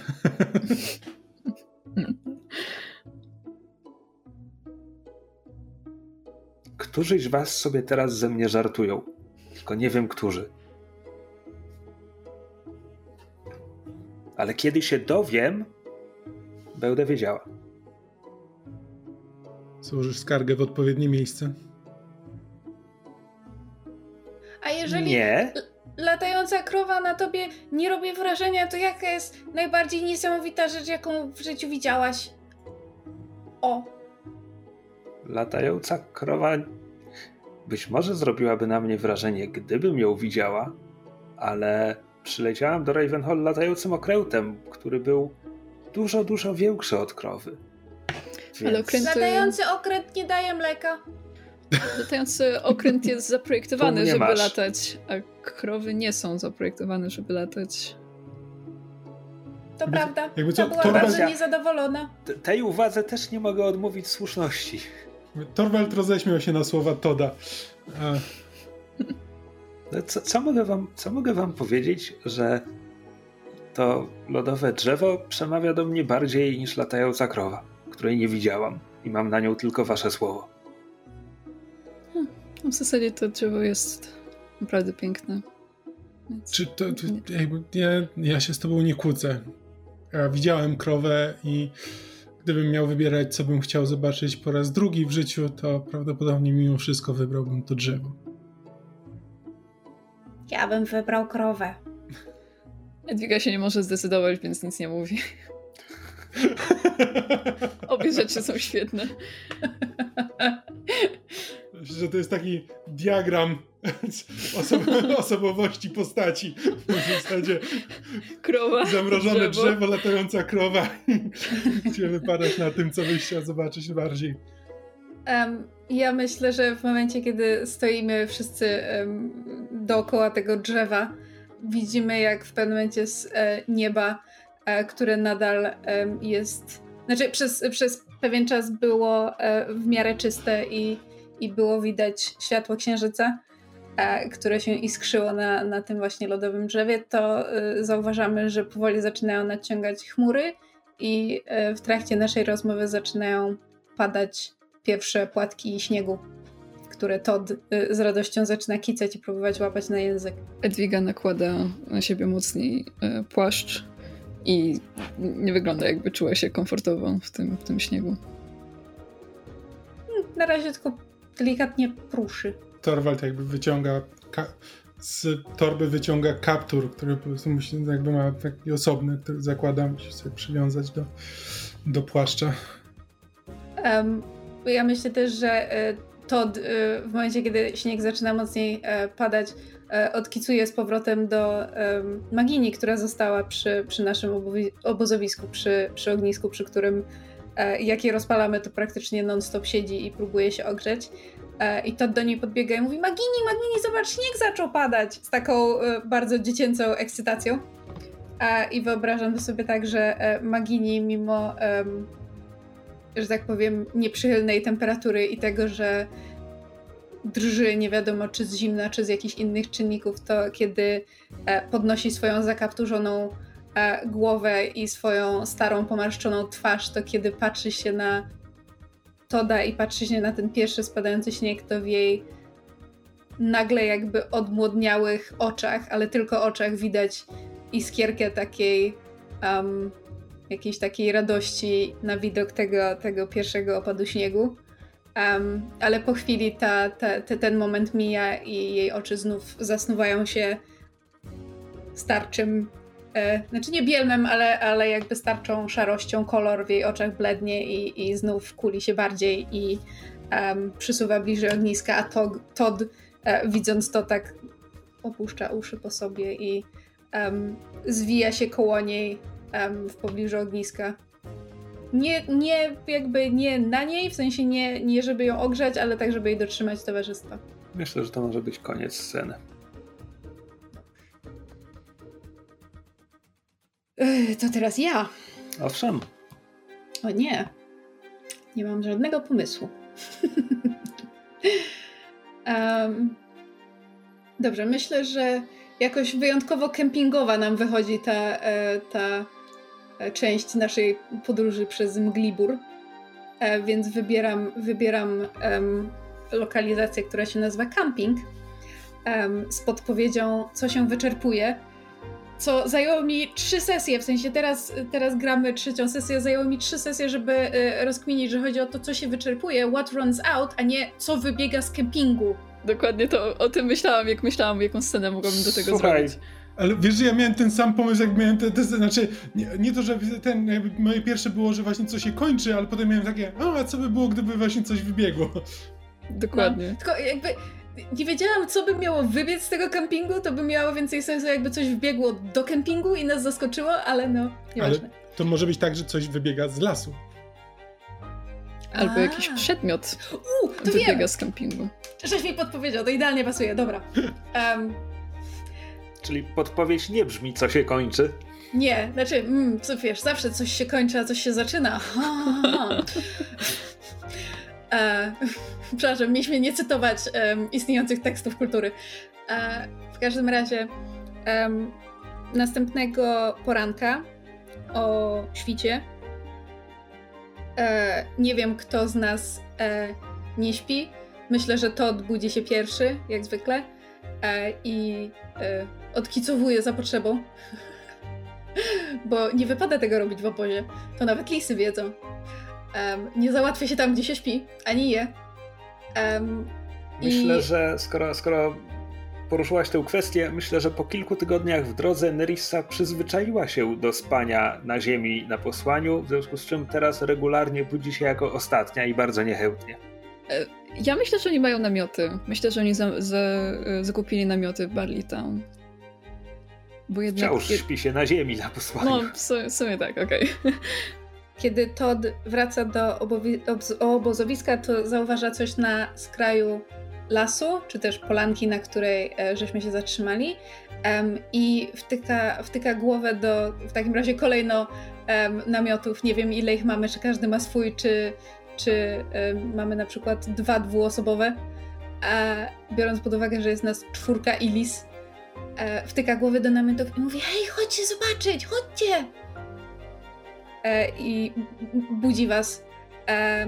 Którzyś was sobie teraz ze mnie żartują. Tylko nie wiem, którzy. Ale kiedy się dowiem, będę wiedziała. Złożysz skargę w odpowiednie miejsce. A jeżeli nie. latająca krowa na tobie nie robi wrażenia, to jaka jest najbardziej niesamowita rzecz, jaką w życiu widziałaś? O. Latająca krowa być może zrobiłaby na mnie wrażenie, gdybym ją widziała, ale przyleciałam do Ravenhall latającym okrętem, który był dużo, dużo większy od krowy. Więc... Ale okręty... Latający okręt nie daje mleka. Latający okręt jest zaprojektowany, żeby masz. latać, a krowy nie są zaprojektowane, żeby latać. To jakby, prawda. Jakby co, była bardzo niezadowolona. Tej uwadze też nie mogę odmówić słuszności. Torwald roześmiał się na słowa Toda. A... No, co, co, mogę wam, co mogę wam powiedzieć, że to lodowe drzewo przemawia do mnie bardziej niż latająca krowa, której nie widziałam i mam na nią tylko wasze słowo. Hmm, w zasadzie to drzewo jest naprawdę piękne. Więc... Czy to, to ja, ja się z tobą nie kłócę. Ja widziałem krowę i gdybym miał wybierać, co bym chciał zobaczyć po raz drugi w życiu, to prawdopodobnie mimo wszystko wybrałbym to drzewo. Ja bym wybrał krowę. Edwiga się nie może zdecydować, więc nic nie mówi. Obie rzeczy są świetne. Myślę, że to jest taki diagram osob- osobowości postaci. W zasadzie krowa, zamrożone drzewo. drzewo, latająca krowa. Gdzie wypadasz na tym, co byś chciał zobaczyć bardziej. Um, ja myślę, że w momencie, kiedy stoimy wszyscy um, dookoła tego drzewa, widzimy jak w pewnym momencie z e, nieba, e, które nadal jest, znaczy przez, przez pewien czas było e, w miarę czyste i, i było widać światło księżyca, które się iskrzyło na, na tym właśnie lodowym drzewie, to zauważamy, że powoli zaczynają nadciągać chmury i w trakcie naszej rozmowy zaczynają padać pierwsze płatki śniegu które Todd y, z radością zaczyna kicać i próbować łapać na język. Edwiga nakłada na siebie mocniej y, płaszcz i nie wygląda jakby czuła się komfortowo w tym, w tym śniegu. na razie tylko delikatnie pruszy. Torwald jakby wyciąga z torby wyciąga kaptur, który po prostu musi, jakby ma taki osobny, który zakłada, musi sobie przywiązać do, do płaszcza. Um, ja myślę też, że e, Todd e, w momencie, kiedy śnieg zaczyna mocniej e, padać, odkicuje z powrotem do Magini, która została przy, przy naszym obozowisku, przy, przy ognisku, przy którym jak je rozpalamy, to praktycznie non-stop siedzi i próbuje się ogrzeć. I Todd do niej podbiega i mówi Magini, Magini, zobacz, śnieg zaczął padać! Z taką bardzo dziecięcą ekscytacją. I wyobrażam sobie tak, że Magini mimo że tak powiem, nieprzychylnej temperatury i tego, że drży nie wiadomo czy z zimna, czy z jakichś innych czynników, to kiedy e, podnosi swoją zakapturzoną e, głowę i swoją starą, pomarszczoną twarz, to kiedy patrzy się na Toda i patrzy się na ten pierwszy spadający śnieg, to w jej nagle jakby odmłodniałych oczach, ale tylko oczach widać iskierkę takiej um, jakiejś takiej radości na widok tego, tego pierwszego opadu śniegu. Um, ale po chwili ta, ta, ta, ten moment mija i jej oczy znów zasnuwają się starczym, e, znaczy nie bielmem, ale, ale jakby starczą szarością, kolor w jej oczach blednie i, i znów kuli się bardziej i um, przysuwa bliżej ogniska, a Todd, Todd e, widząc to tak opuszcza uszy po sobie i um, zwija się koło niej um, w pobliżu ogniska. Nie, nie jakby nie na niej, w sensie nie, nie żeby ją ogrzać, ale tak, żeby jej dotrzymać towarzystwa. Myślę, że to może być koniec sceny. To teraz ja. Owszem. O nie. Nie mam żadnego pomysłu. [laughs] um, dobrze, myślę, że jakoś wyjątkowo kempingowa nam wychodzi ta, e, ta część naszej podróży przez Mglibur, e, więc wybieram, wybieram um, lokalizację, która się nazywa camping um, z podpowiedzią, co się wyczerpuje. Co zajęło mi trzy sesje, w sensie teraz, teraz gramy trzecią sesję, zajęło mi trzy sesje, żeby y, rozkminić, że chodzi o to, co się wyczerpuje, what runs out, a nie co wybiega z kempingu. Dokładnie to o tym myślałam, jak myślałam, jaką scenę mogłabym do tego Słuchaj, zrobić. Ale wiesz, że ja miałem ten sam pomysł, jak miałem te, te znaczy, nie, nie, to, że ten, jakby moje pierwsze było, że właśnie coś się kończy, ale potem miałem takie, a co by było, gdyby właśnie coś wybiegło. Dokładnie. No, tylko jakby nie wiedziałam, co by miało wybiec z tego kempingu, to by miało więcej sensu, jakby coś wbiegło do kempingu i nas zaskoczyło, ale no, nieważne. Ale to może być tak, że coś wybiega z lasu. Albo a. jakiś przedmiot U, to wybiega wiem. z kempingu. Żeś mi podpowiedział, to idealnie pasuje, dobra. [laughs] Um, Czyli podpowiedź nie brzmi, co się kończy. Nie, znaczy, mm, co wiesz, zawsze coś się kończy, a coś się zaczyna. [laughs] e, [laughs] przepraszam, mieliśmy nie cytować istniejących tekstów kultury. E, w każdym razie, następnego poranka o świcie e, nie wiem, kto z nas e, nie śpi. Myślę, że to budzi się pierwszy, jak zwykle. E, I e, odkicowuje za potrzebą. [laughs] Bo nie wypada tego robić w obozie. To nawet lisy wiedzą. Um, nie załatwia się tam, gdzie się śpi, ani je. Um, myślę, i... że skoro, skoro poruszyłaś tę kwestię, myślę, że po kilku tygodniach w drodze Nerissa przyzwyczaiła się do spania na ziemi na posłaniu, w związku z czym teraz regularnie budzi się jako ostatnia i bardzo niechętnie. E, ja myślę, że oni mają namioty. Myślę, że oni za, za, zakupili namioty w Barley Town. Bo jednak... Śpi się na ziemi na posłaniu. No, w sumie, tak, okej. Okay. [laughs] Kiedy Todd wraca do obozowiska, to zauważa coś na skraju lasu, czy też polanki, na której e, żeśmy się zatrzymali um, i wtyka, wtyka głowę do w takim razie kolejno um, namiotów. Nie wiem ile ich mamy, czy każdy ma swój, czy, czy um, mamy na przykład dwa dwuosobowe. A biorąc pod uwagę, że jest nas czwórka i lis, e, wtyka głowy do namiotów i mówi hej, chodźcie zobaczyć, chodźcie! E, I budzi was, e,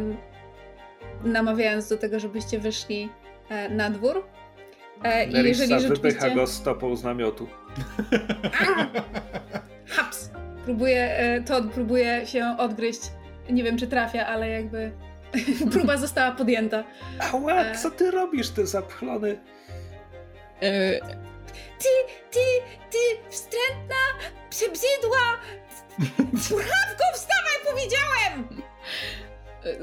namawiając do tego, żebyście wyszli e, na dwór. E, I jeżeli rzeczywiście... wypycha go stopą z namiotu. Haps! Próbuje, e, Todd próbuje się odgryźć. Nie wiem, czy trafia, ale jakby [laughs] próba została podjęta. Ała, e. co ty robisz, ty zapchlony? Ty, ty, ty, wstrętna, przebrzydła, Słuchawko, wstawaj, powiedziałem!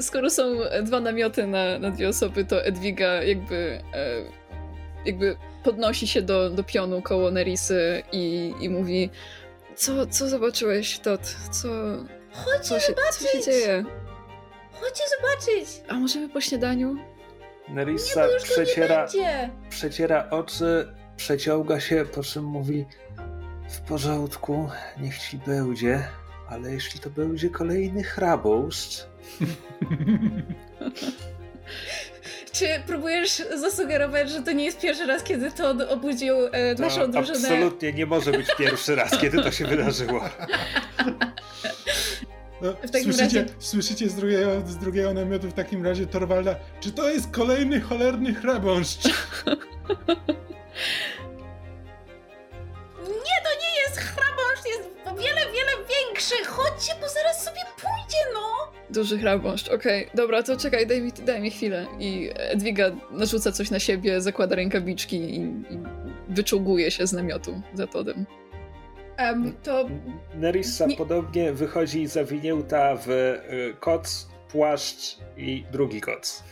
Skoro są dwa namioty na, na dwie osoby, to Edwiga jakby, e, jakby podnosi się do, do pionu koło Nerisy i, i mówi co, co zobaczyłeś, Tot? Co, Chodźcie co się, zobaczyć! Co się dzieje? Chodźcie zobaczyć! A możemy po śniadaniu? Nerissa nie, przeciera, przeciera oczy, przeciąga się, po czym mówi w porządku, niech ci będzie, ale jeśli to będzie kolejny hrabouszcz... [laughs] Czy próbujesz zasugerować, że to nie jest pierwszy raz, kiedy to obudził e, to naszą drużynę? Absolutnie nie może być pierwszy raz, kiedy to się wydarzyło. [laughs] No, słyszycie, razie... słyszycie z, drugiego, z drugiego namiotu w takim razie Torwalda, czy to jest kolejny cholerny hrabąszcz? [laughs] Nie, to nie jest chrabąszcz, jest o wiele, wiele większy. Chodźcie, bo zaraz sobie pójdzie, no. Duży chrabąszcz, okej. Okay. Dobra, to czekaj, daj mi, daj mi chwilę. I Edwiga narzuca coś na siebie, zakłada rękawiczki i, i wyczuguje się z namiotu za Todem. Um, to... Nerissa nie... podobnie wychodzi zawinięta w y, koc, płaszcz i drugi koc.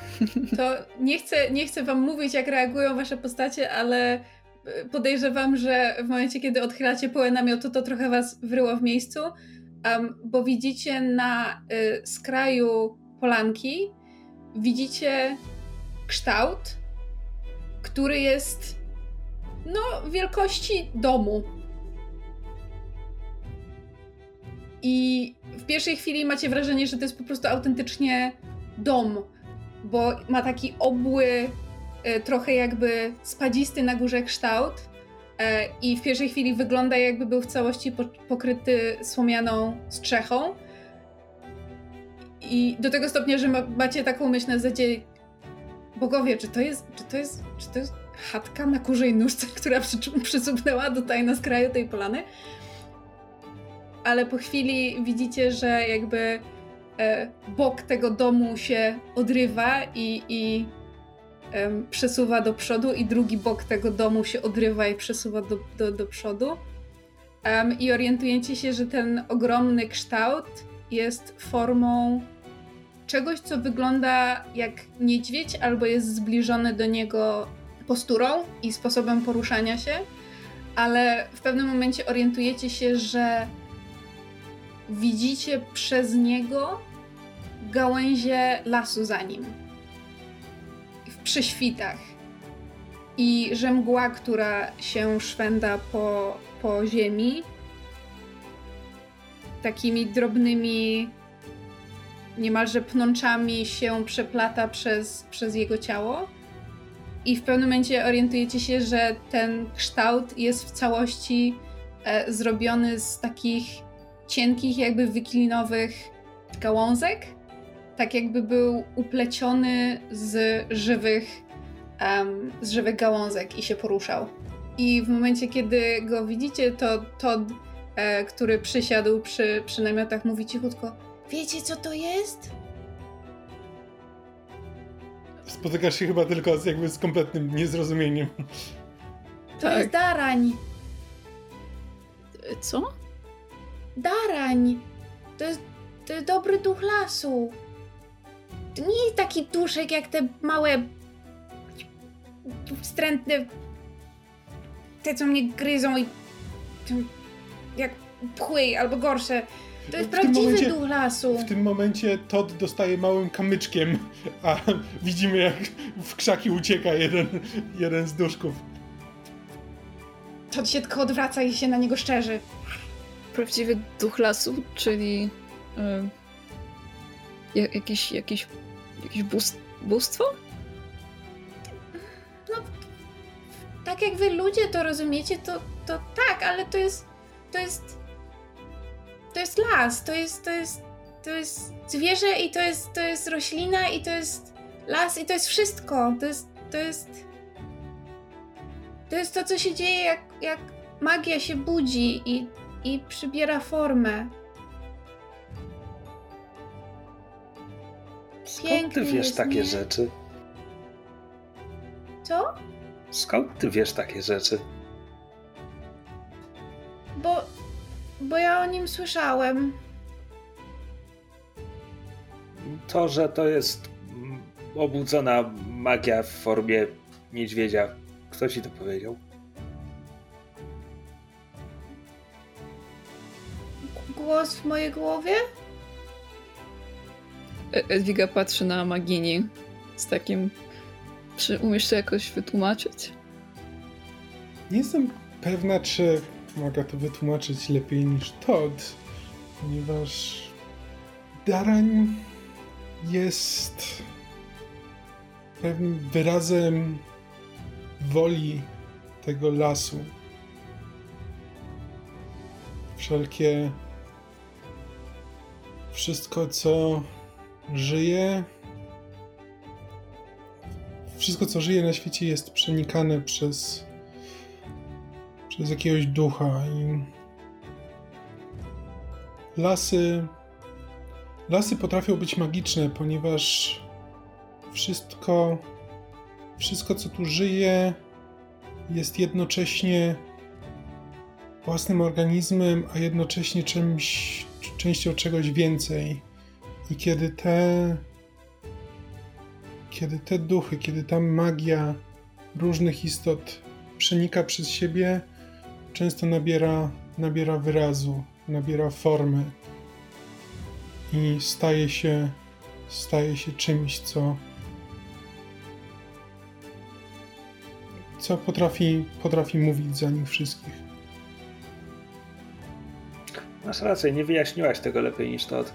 To nie chcę, nie chcę wam mówić, jak reagują wasze postacie, ale podejrzewam, że w momencie, kiedy odchylacie połę namiotu, to trochę was wryło w miejscu, um, bo widzicie na y, skraju polanki, widzicie kształt, który jest no, wielkości domu. I w pierwszej chwili macie wrażenie, że to jest po prostu autentycznie dom, bo ma taki obły, E, trochę jakby spadzisty na górze kształt e, i w pierwszej chwili wygląda jakby był w całości pokryty słomianą strzechą. I do tego stopnia, że macie taką myśl na zasadzie bogowie, czy to jest, czy to jest, czy to jest chatka na kurzej nóżce, [laughs] która przy, tutaj na skraju tej polany. Ale po chwili widzicie, że jakby e, bok tego domu się odrywa i, i um, przesuwa do przodu i drugi bok tego domu się odrywa i przesuwa do, do, do przodu. I orientujecie się, że ten ogromny kształt jest formą czegoś, co wygląda jak niedźwiedź, albo jest zbliżony do niego posturą i sposobem poruszania się, ale w pewnym momencie orientujecie się, że widzicie przez niego gałęzie lasu za nim przy świtach. I że mgła, która się szwenda po, po ziemi, takimi drobnymi, niemalże pnączami się przeplata przez, przez jego ciało. I w pewnym momencie orientujecie się, że ten kształt jest w całości e, zrobiony z takich cienkich, jakby wyklinowych gałązek tak jakby był upleciony z żywych, um, z żywych gałązek i się poruszał. I w momencie, kiedy go widzicie, to Todd, e, który przysiadł przy, przy namiotach, mówi cichutko: Wiecie, co to jest? Spotykasz się chyba tylko z, jakby z kompletnym niezrozumieniem. To tak. jest darań. Co? Darań. To jest, to jest dobry duch lasu. To nie jest taki duszek jak te małe wstrętne te, co mnie gryzą i jak pchły albo gorsze. To jest prawdziwy momencie, duch lasu. W tym momencie Todd dostaje małym kamyczkiem, a widzimy jak w krzaki ucieka jeden, jeden z duszków. Todd się tylko odwraca i się na niego szczerzy. Prawdziwy duch lasu, czyli yy, jakiś, jakiś Jakieś bóstwo? No, tak jak wy ludzie to rozumiecie, to, to tak, ale to jest, to jest, to jest las, to jest, to jest, to jest zwierzę i to jest, to jest roślina i to jest las i to jest wszystko, to jest, to jest, to jest to, co się dzieje, jak, jak magia się budzi i, i przybiera formę. Skąd ty wiesz jest, takie nie? rzeczy? Co? Skąd ty wiesz takie rzeczy? Bo, bo ja o nim słyszałem. To, że to jest mm, obudzona magia w formie niedźwiedzia. Kto ci to powiedział? Głos w mojej głowie? E- Edwiga patrzy na Magini z takim... Czy umiesz to jakoś wytłumaczyć? Nie jestem pewna, czy mogę to wytłumaczyć lepiej niż Todd, ponieważ Darań jest pewnym wyrazem woli tego lasu. Wszelkie wszystko, co żyje, wszystko, co żyje na świecie, jest przenikane przez przez jakiegoś ducha i lasy lasy potrafią być magiczne, ponieważ wszystko wszystko co tu żyje jest jednocześnie własnym organizmem, a jednocześnie czymś częścią czegoś więcej. I kiedy te kiedy te duchy, kiedy ta magia różnych istot przenika przez siebie, często nabiera, nabiera wyrazu, nabiera formy i staje się, staje się czymś, co, co potrafi, potrafi mówić za nich wszystkich. Masz rację, nie wyjaśniłaś tego lepiej niż Todd.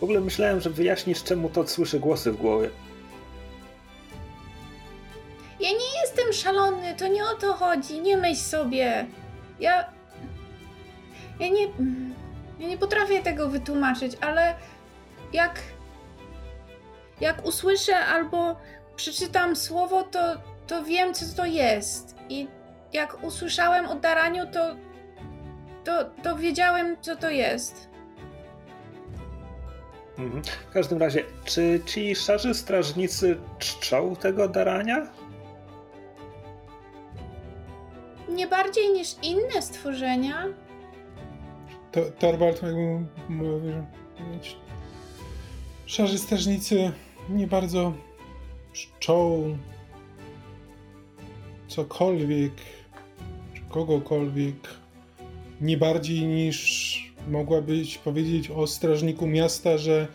W ogóle myślałem, że wyjaśnisz, czemu Todd słyszy głosy w głowie. Ja nie jestem szalony, to nie o to chodzi, nie myśl sobie. Ja. Ja nie. Ja nie potrafię tego wytłumaczyć, ale jak. Jak usłyszę albo przeczytam słowo, to, to wiem, co to jest. I jak usłyszałem o daraniu, to. To, to wiedziałem, co to jest. Mhm. W każdym razie, czy ci szarzy strażnicy czczą tego darania? Nie bardziej niż inne stworzenia. To, Torvald jakby mówił, że szarzy strażnicy nie bardzo czczą cokolwiek, czy kogokolwiek, nie bardziej niż mogłabyś powiedzieć o strażniku miasta, że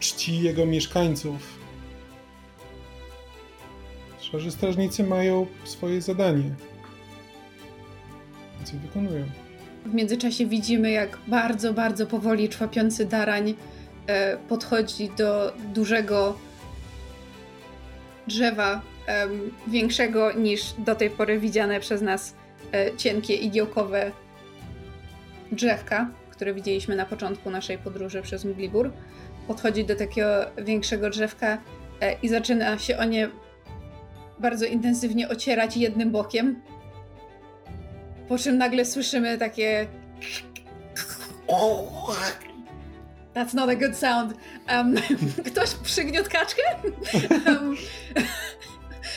czci jego mieszkańców. Szarzy strażnicy mają swoje zadanie. Więc wykonują. W międzyczasie widzimy, jak bardzo, bardzo powoli człapiący darań e, podchodzi do dużego drzewa, większego niż do tej pory widziane przez nas e, cienkie igiełkowe drzewka, które widzieliśmy na początku naszej podróży przez Mglibur. Podchodzi do takiego większego drzewka e, i zaczyna się o nie bardzo intensywnie ocierać jednym bokiem. Po czym nagle słyszymy takie. That's not a good sound. Um, [laughs] ktoś przygniótł kaczkę? [laughs] Um,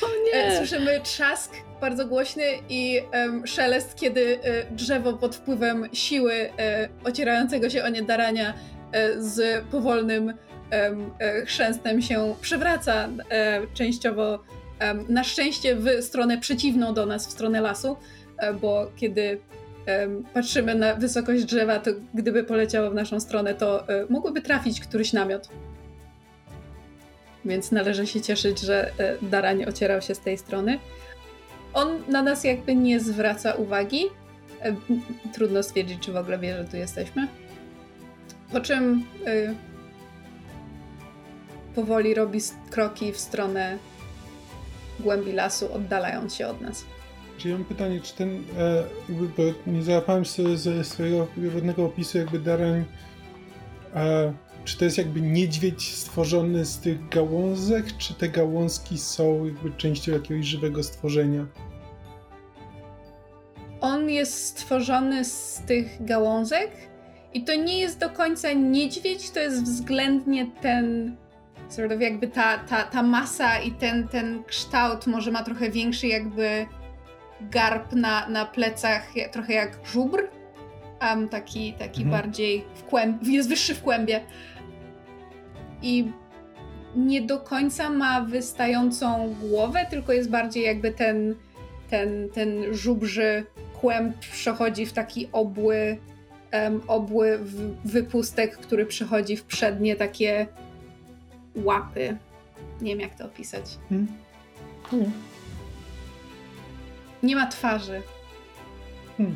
O e, nie! Słyszymy trzask bardzo głośny i em, szelest, kiedy e, drzewo pod wpływem siły e, ocierającego się o nie darania e, z powolnym e, chrzęstem się przywraca e, częściowo na szczęście w stronę przeciwną do nas, w stronę lasu, e, bo kiedy patrzymy na wysokość drzewa, to gdyby poleciało w naszą stronę, to mogłoby trafić któryś namiot. Więc należy się cieszyć, że e, Darań ocierał się z tej strony. On na nas jakby nie zwraca uwagi. E, Trudno stwierdzić, czy w ogóle wie, że tu jesteśmy. Po czym e, powoli robi kroki w stronę głębi lasu, oddalając się od nas. Czy ja mam pytanie, czy ten, e, bo nie załapałem sobie ze swojego pierwotnego opisu jakby darań, e, czy to jest jakby niedźwiedź stworzony z tych gałązek, czy te gałązki są jakby częścią jakiegoś żywego stworzenia? On jest stworzony z tych gałązek i to nie jest do końca niedźwiedź, to jest względnie ten sort of jakby ta, ta, ta masa i ten, ten kształt może ma trochę większy jakby garb na, na plecach, trochę jak żubr. Um, taki taki mhm. bardziej w kłęb, jest wyższy w kłębie. I nie do końca ma wystającą głowę, tylko jest bardziej jakby ten, ten, ten żubrzy kłęb przechodzi w taki obły, um, obły wypustek, który przechodzi w przednie takie łapy. Nie wiem jak to opisać. Hmm. Hmm. Nie ma twarzy. Hmm.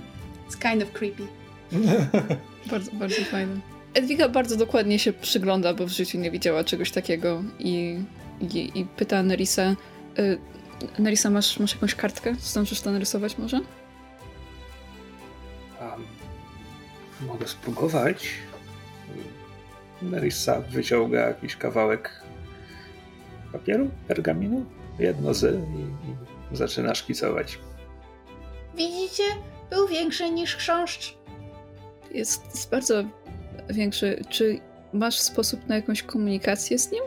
It's kind of creepy. [laughs] bardzo, bardzo fajne. Edwiga bardzo dokładnie się przygląda, bo w życiu nie widziała czegoś takiego i, i, i pyta Nerisa, y, Nerisa, masz, masz jakąś kartkę? Zdążysz to narysować może? Um, mogę spróbować. Nerissa wyciąga jakiś kawałek papieru, pergaminu, jedno z i, i zaczyna szkicować. Widzicie? Był większy niż chrząszcz. Jest, jest bardzo większy. Czy masz sposób na jakąś komunikację z nim?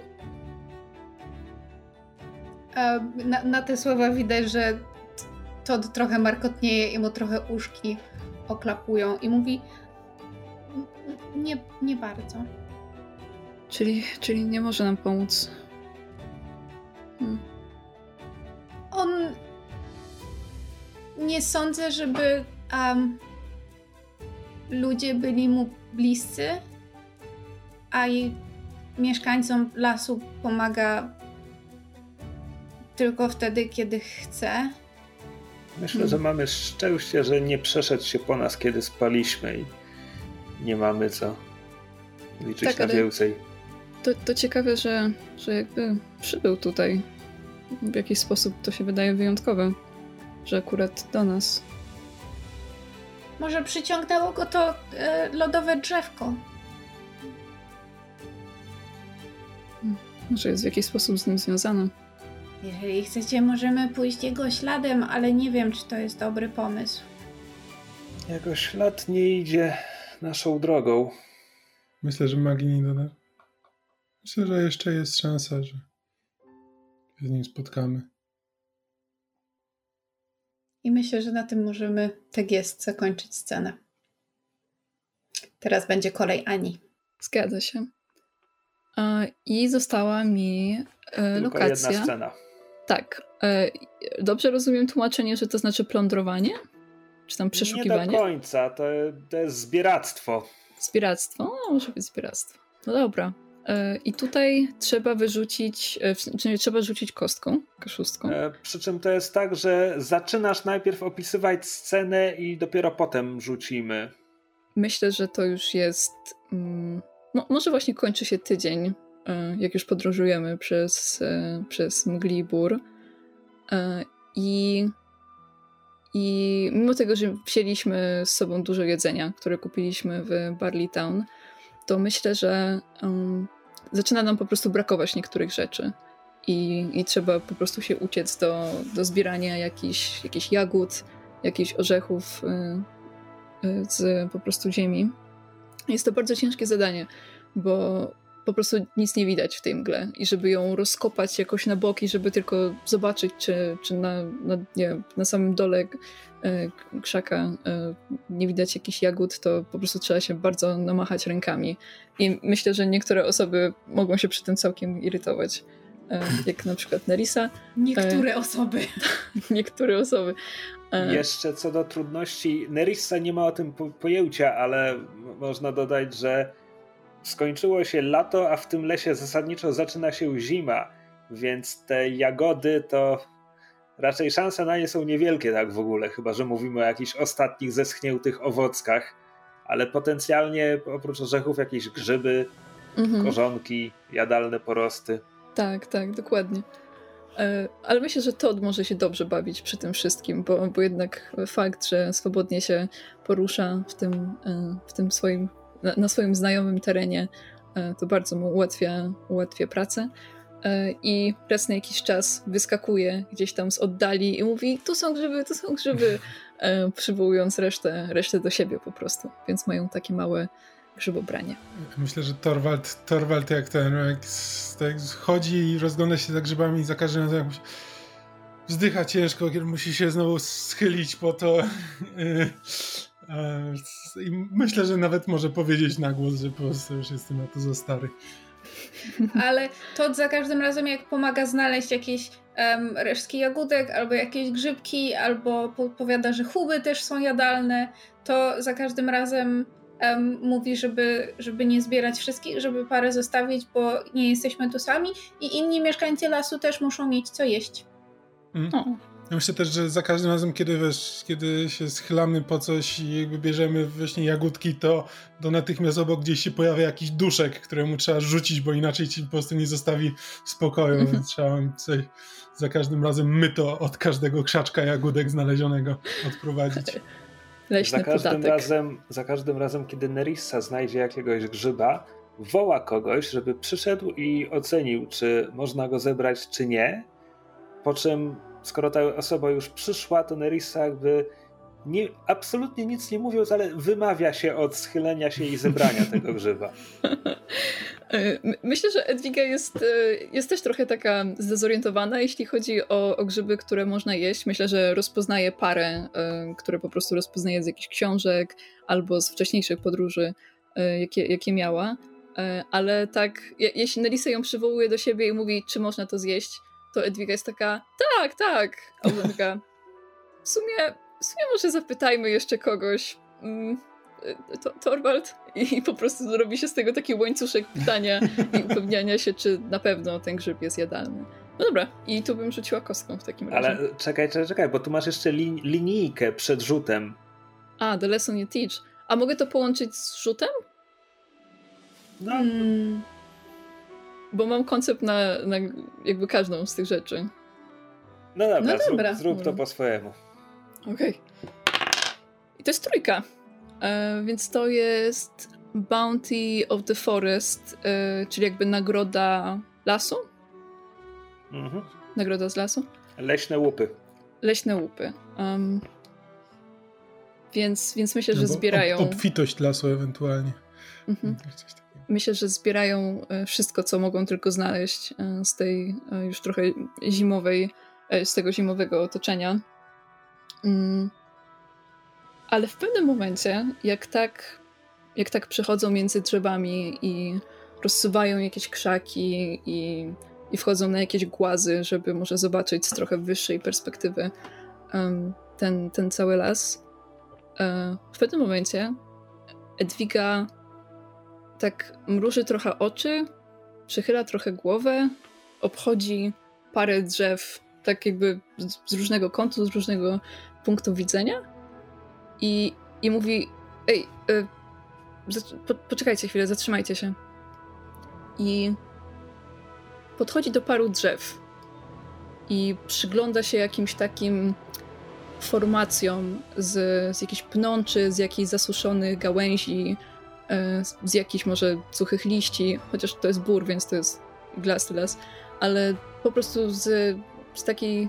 Na, na, te słowa widać, że to trochę markotnieje i mu trochę uszki oklapują i mówi nie, nie bardzo. Czyli, czyli nie może nam pomóc. Hmm. On nie sądzę, żeby um, ludzie byli mu bliscy, a i mieszkańcom lasu pomaga tylko wtedy, kiedy chce. Myślę, że mamy szczęście, że nie przeszedł się po nas, kiedy spaliśmy i nie mamy co liczyć tak, na więcej. To, to ciekawe, że, że jakby przybył tutaj. W jakiś sposób to się wydaje wyjątkowe, że akurat do nas. Może przyciągnęło go to e, lodowe drzewko. Może jest w jakiś sposób z nim związane. Jeżeli chcecie, możemy pójść jego śladem, ale nie wiem, czy to jest dobry pomysł. Jego ślad nie idzie naszą drogą. Myślę, że magii nie doda. Myślę, że jeszcze jest szansa, że się z nim spotkamy. I myślę, że na tym możemy tak jest zakończyć scenę. Teraz będzie kolej Ani. Zgadza się. I została mi e, Tylko lokacja. jedna scena. Tak. E, dobrze rozumiem tłumaczenie, że to znaczy plądrowanie? Czy tam przeszukiwanie? Nie do końca. To, to jest zbieractwo. Zbieractwo? No, może być zbieractwo. No dobra. E, I tutaj trzeba wyrzucić, czyli trzeba rzucić kostką, kaszustką. Przy czym to jest tak, że zaczynasz najpierw opisywać scenę i dopiero potem rzucimy. Myślę, że to już jest. No, może właśnie kończy się tydzień, e, jak już podróżujemy przez, e, przez Mglibur. E, I, I mimo tego, że wzięliśmy z sobą dużo jedzenia, które kupiliśmy w Barley Town, to myślę, że um, zaczyna nam po prostu brakować niektórych rzeczy. I, i trzeba po prostu się uciec do, do zbierania jakichś, jakichś jagód, jakichś orzechów y, y, z po prostu ziemi. Jest to bardzo ciężkie zadanie, bo po prostu nic nie widać w tej mgle i żeby ją rozkopać jakoś na boki, żeby tylko zobaczyć, czy, czy na, na, nie, na samym dole e, krzaka e, nie widać jakichś jagód, to po prostu trzeba się bardzo namachać rękami. I myślę, że niektóre osoby mogą się przy tym całkiem irytować. E, jak na przykład Nerisa. Niektóre [laughs] osoby. Niektóre osoby. Jeszcze co do trudności, Nerissa nie ma o tym pojęcia, ale można dodać, że skończyło się lato, a w tym lesie zasadniczo zaczyna się zima, więc te jagody to raczej szanse na nie są niewielkie tak w ogóle, chyba że mówimy o jakichś ostatnich zeschniętych owockach, ale potencjalnie oprócz orzechów jakieś grzyby, mhm. korzonki, jadalne porosty. Tak, tak, dokładnie. E, ale myślę, że Todd może się dobrze bawić przy tym wszystkim, bo, bo jednak fakt, że swobodnie się porusza w tym, e, w tym swoim, na, na swoim znajomym terenie, e, to bardzo mu ułatwia, ułatwia pracę. I raz na jakiś czas wyskakuje gdzieś tam z oddali i mówi: Tu są grzyby, tu są grzyby, przywołując resztę, resztę do siebie po prostu. Więc mają takie małe, grzybobranie. Myślę, że Torwald, Torwald jak ten, jak, jak chodzi i rozgląda się za grzybami i za każdym razem wzdycha ciężko, kiedy musi się znowu schylić po to. [laughs] I myślę, że nawet może powiedzieć na głos, że po prostu już jestem na to za stary. Ale to za każdym razem, jak pomaga znaleźć jakieś um, resztki jagódek, albo jakieś grzybki, albo powiada, że chuby też są jadalne, to za każdym razem um, mówi, żeby, żeby nie zbierać wszystkich, żeby parę zostawić, bo nie jesteśmy tu sami i inni mieszkańcy lasu też muszą mieć co jeść. Mm. Ja myślę też, że za każdym razem, kiedy wiesz, kiedy się schylamy po coś i jakby bierzemy właśnie jagódki, to, to natychmiast obok gdzieś się pojawia jakiś duszek, któremu trzeba rzucić, bo inaczej ci po prostu nie zostawi spokoju. [laughs] Mhm. trzeba coś, za każdym razem my to od każdego krzaczka jagódek znalezionego odprowadzić. Leśny za każdym, razem, za każdym razem, kiedy Nerissa znajdzie jakiegoś grzyba, woła kogoś, żeby przyszedł i ocenił, czy można go zebrać, czy nie. Po czym skoro ta osoba już przyszła, to Nerissa jakby nie, absolutnie nic nie mówiąc, ale wymawia się od schylenia się i zebrania [laughs] tego grzyba. E, myślę, że Edwiga jest, e, jest też trochę taka zdezorientowana, jeśli chodzi o, o grzyby, które można jeść. Myślę, że rozpoznaje parę, e, które po prostu rozpoznaje z jakichś książek albo z wcześniejszych podróży, jakie, jakie miała. Ale tak, jeśli Nelisa ją przywołuje do siebie i mówi, czy można to zjeść, to Edwiga jest taka, tak, tak. A ona taka, w sumie, w sumie może zapytajmy jeszcze kogoś. Mm, to, Torwald? I po prostu zrobi się z tego taki łańcuszek pytania i upewniania się, czy na pewno ten grzyb jest jadalny. No dobra, i tu bym rzuciła kostką w takim razie. Ale czekaj, czekaj, czekaj, bo tu masz jeszcze li linijkę przed rzutem. A, the lesson you teach. A mogę to połączyć z rzutem? No. Hmm. Bo mam koncept na, na jakby każdą z tych rzeczy. No dobra, no dobra. Zrób, zrób to po swojemu. Okej. Okay. I to jest trójka. E, więc to jest Bounty of the Forest, e, czyli jakby nagroda lasu. Mhm. Nagroda z lasu. Leśne łupy. Leśne łupy. Um, więc, więc myślę, że no zbierają. Ob, obfitość lasu ewentualnie. Mhm. Myślę, że zbierają e, wszystko, co mogą tylko znaleźć e, z tej e, już trochę zimowej, z tego zimowego otoczenia. Mm. Ale w pewnym momencie, jak tak, jak tak przechodzą między drzewami i rozsuwają jakieś krzaki i, i wchodzą na jakieś głazy, żeby może zobaczyć z trochę wyższej perspektywy ten, ten cały las, w pewnym momencie Edwiga tak mruży trochę oczy, przechyla trochę głowę, obchodzi parę drzew, tak jakby z, różnego kątu, z różnego punktu widzenia i, i mówi: Ej, y, po, poczekajcie chwilę, zatrzymajcie się. I podchodzi do paru drzew i przygląda się jakimś takim formacjom z, z jakichś pnączy, z jakichś zasuszonych gałęzi, z jakichś może suchych liści, chociaż to jest bór, więc to jest glasty las, ale po prostu z, z takiej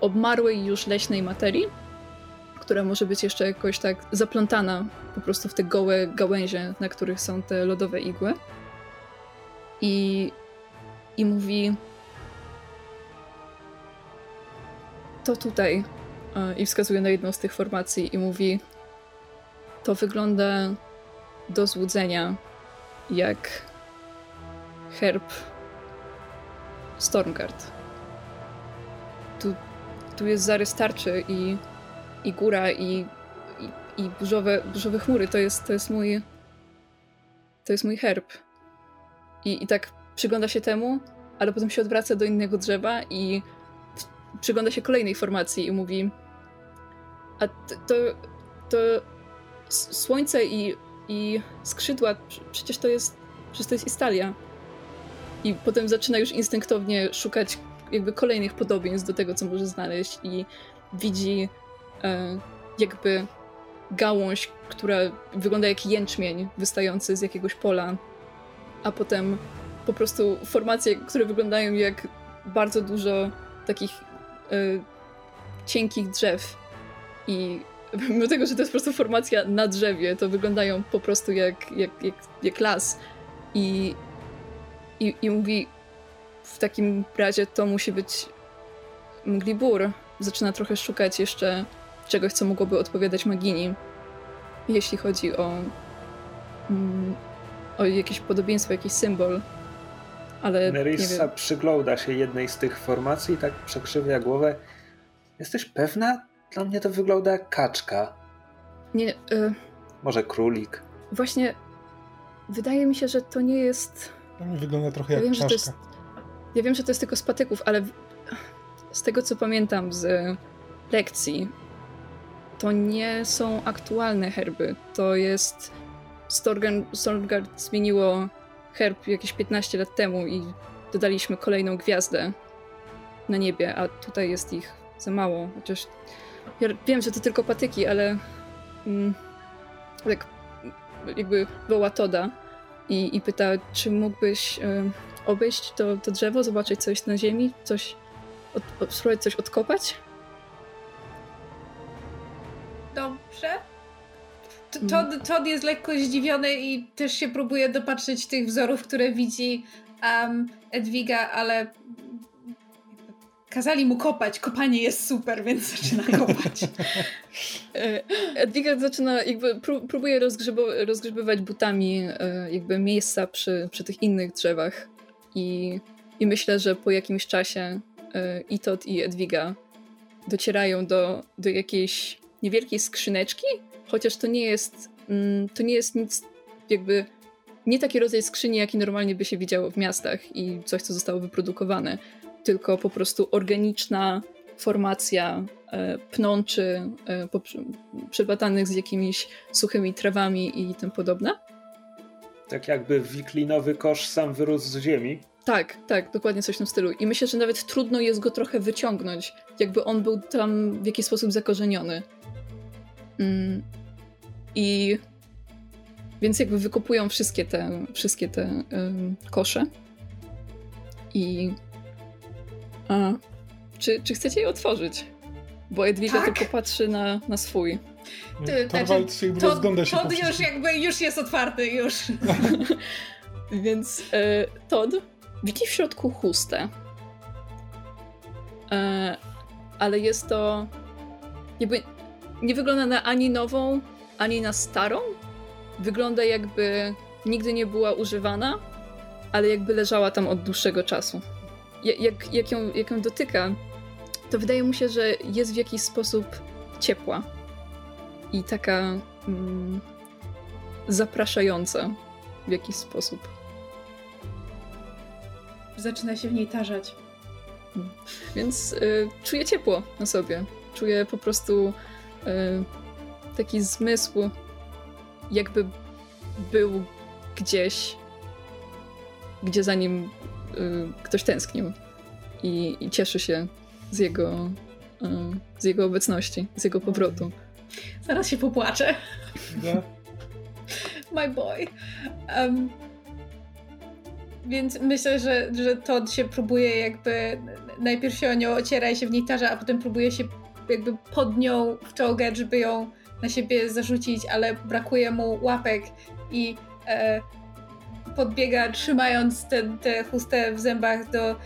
obmarłej już leśnej materii, która może być jeszcze jakoś tak zaplątana po prostu w te gołe gałęzie, na których są te lodowe igły. I, i mówi: To tutaj. E, I wskazuje na jedną z tych formacji i mówi: To wygląda do złudzenia jak herb Stormguard. Tu, tu jest zarys tarczy i, i góra i, i, i burzowe, burzowe chmury. To jest, to jest mój to jest mój herb. I, I tak przygląda się temu, ale potem się odwraca do innego drzewa i przygląda się kolejnej formacji i mówi a to, to słońce i i skrzydła, przecież to jest, przecież to jest Istalia. I potem zaczyna już instynktownie szukać jakby kolejnych podobieństw do tego, co może znaleźć i widzi e, jakby gałąź, która wygląda jak jęczmień wystający z jakiegoś pola, a potem po prostu formacje, które wyglądają jak bardzo dużo takich e, cienkich drzew i [laughs] mimo tego, że to jest po prostu formacja na drzewie, to wyglądają po prostu jak, jak, jak, jak las. I, i, I mówi, w takim razie to musi być Mglibur. Zaczyna trochę szukać jeszcze czegoś, co mogłoby odpowiadać Magini, jeśli chodzi o, mm, o jakieś podobieństwo, jakiś symbol. Ale Nerissa przygląda się jednej z tych formacji i tak przekrzywia głowę. Jesteś pewna? Dla mnie to wygląda jak kaczka. Nie. Y Może królik. Właśnie wydaje mi się, że to nie jest. To mi wygląda trochę ja jak wiem, czaszka. Że to jest... Ja wiem, że to jest tylko z patyków, ale z tego co pamiętam z lekcji, to nie są aktualne herby. To jest. Stormgard zmieniło herb jakieś 15 lat temu i dodaliśmy kolejną gwiazdę na niebie, a tutaj jest ich za mało. Chociaż ja wiem, że to tylko patyki, ale mm, tak jakby woła Toda i, i pyta, czy mógłbyś y, obejść to, to drzewo, zobaczyć coś na ziemi, coś, od, spróbować coś odkopać? Dobrze. Mm. Todd, Todd jest lekko zdziwiony i też się próbuje dopatrzyć tych wzorów, które widzi um, Edwiga, ale kazali mu kopać. Kopanie jest super, więc [laughs] zaczyna kopać. E, Edwiga zaczyna, jakby próbuje rozgrzebywać butami e, jakby miejsca przy, przy tych innych drzewach i, i myślę, że po jakimś czasie e, i Todd i Edwiga docierają do, do jakiejś niewielkiej skrzyneczki, chociaż to nie jest, mm, to nie jest nic jakby nie taki rodzaj skrzyni, jaki normalnie by się widziało w miastach i coś, co zostało wyprodukowane, tylko po prostu organiczna formacja e, pnączy e, przebatanych z jakimiś suchymi trawami i tym podobne. Tak jakby wiklinowy kosz sam wyrósł z ziemi. Tak, tak, dokładnie coś w tym stylu. I myślę, że nawet trudno jest go trochę wyciągnąć, jakby on był tam w jakiś sposób zakorzeniony. Mm. I więc jakby wykopują wszystkie te, wszystkie te um, kosze. I a, czy, czy chcecie je otworzyć? Bo Edwiga tak? tylko patrzy na, na swój. Ty, znaczy, się to, rozgląda się Todd już jakby już jest otwarty, już. [laughs] Więc e, Todd widzi w środku chustę. E, ale jest to jakby nie wygląda na ani nową, ani na starą. Wygląda jakby nigdy nie była używana, ale jakby leżała tam od dłuższego czasu. Jak, jak, ją, jak ją dotyka, to wydaje mu się, że jest w jakiś sposób ciepła i taka mm, zapraszająca w jakiś sposób. Zaczyna się w niej tarzać. Więc y, czuję ciepło na sobie. Czuję po prostu Y, taki zmysł, jakby był gdzieś, gdzie za nim ktoś tęsknił i, i cieszy się z jego, y, z jego obecności, z jego powrotu. Zaraz się popłaczę. Yeah. [laughs] My boy. Um, więc myślę, że, że Todd się próbuje jakby najpierw się o nią ociera i się w niej tarza, a potem próbuje się jakby pod nią wczołgać, żeby ją na siebie zarzucić, ale brakuje mu łapek i e, podbiega trzymając tę chustę w zębach do e,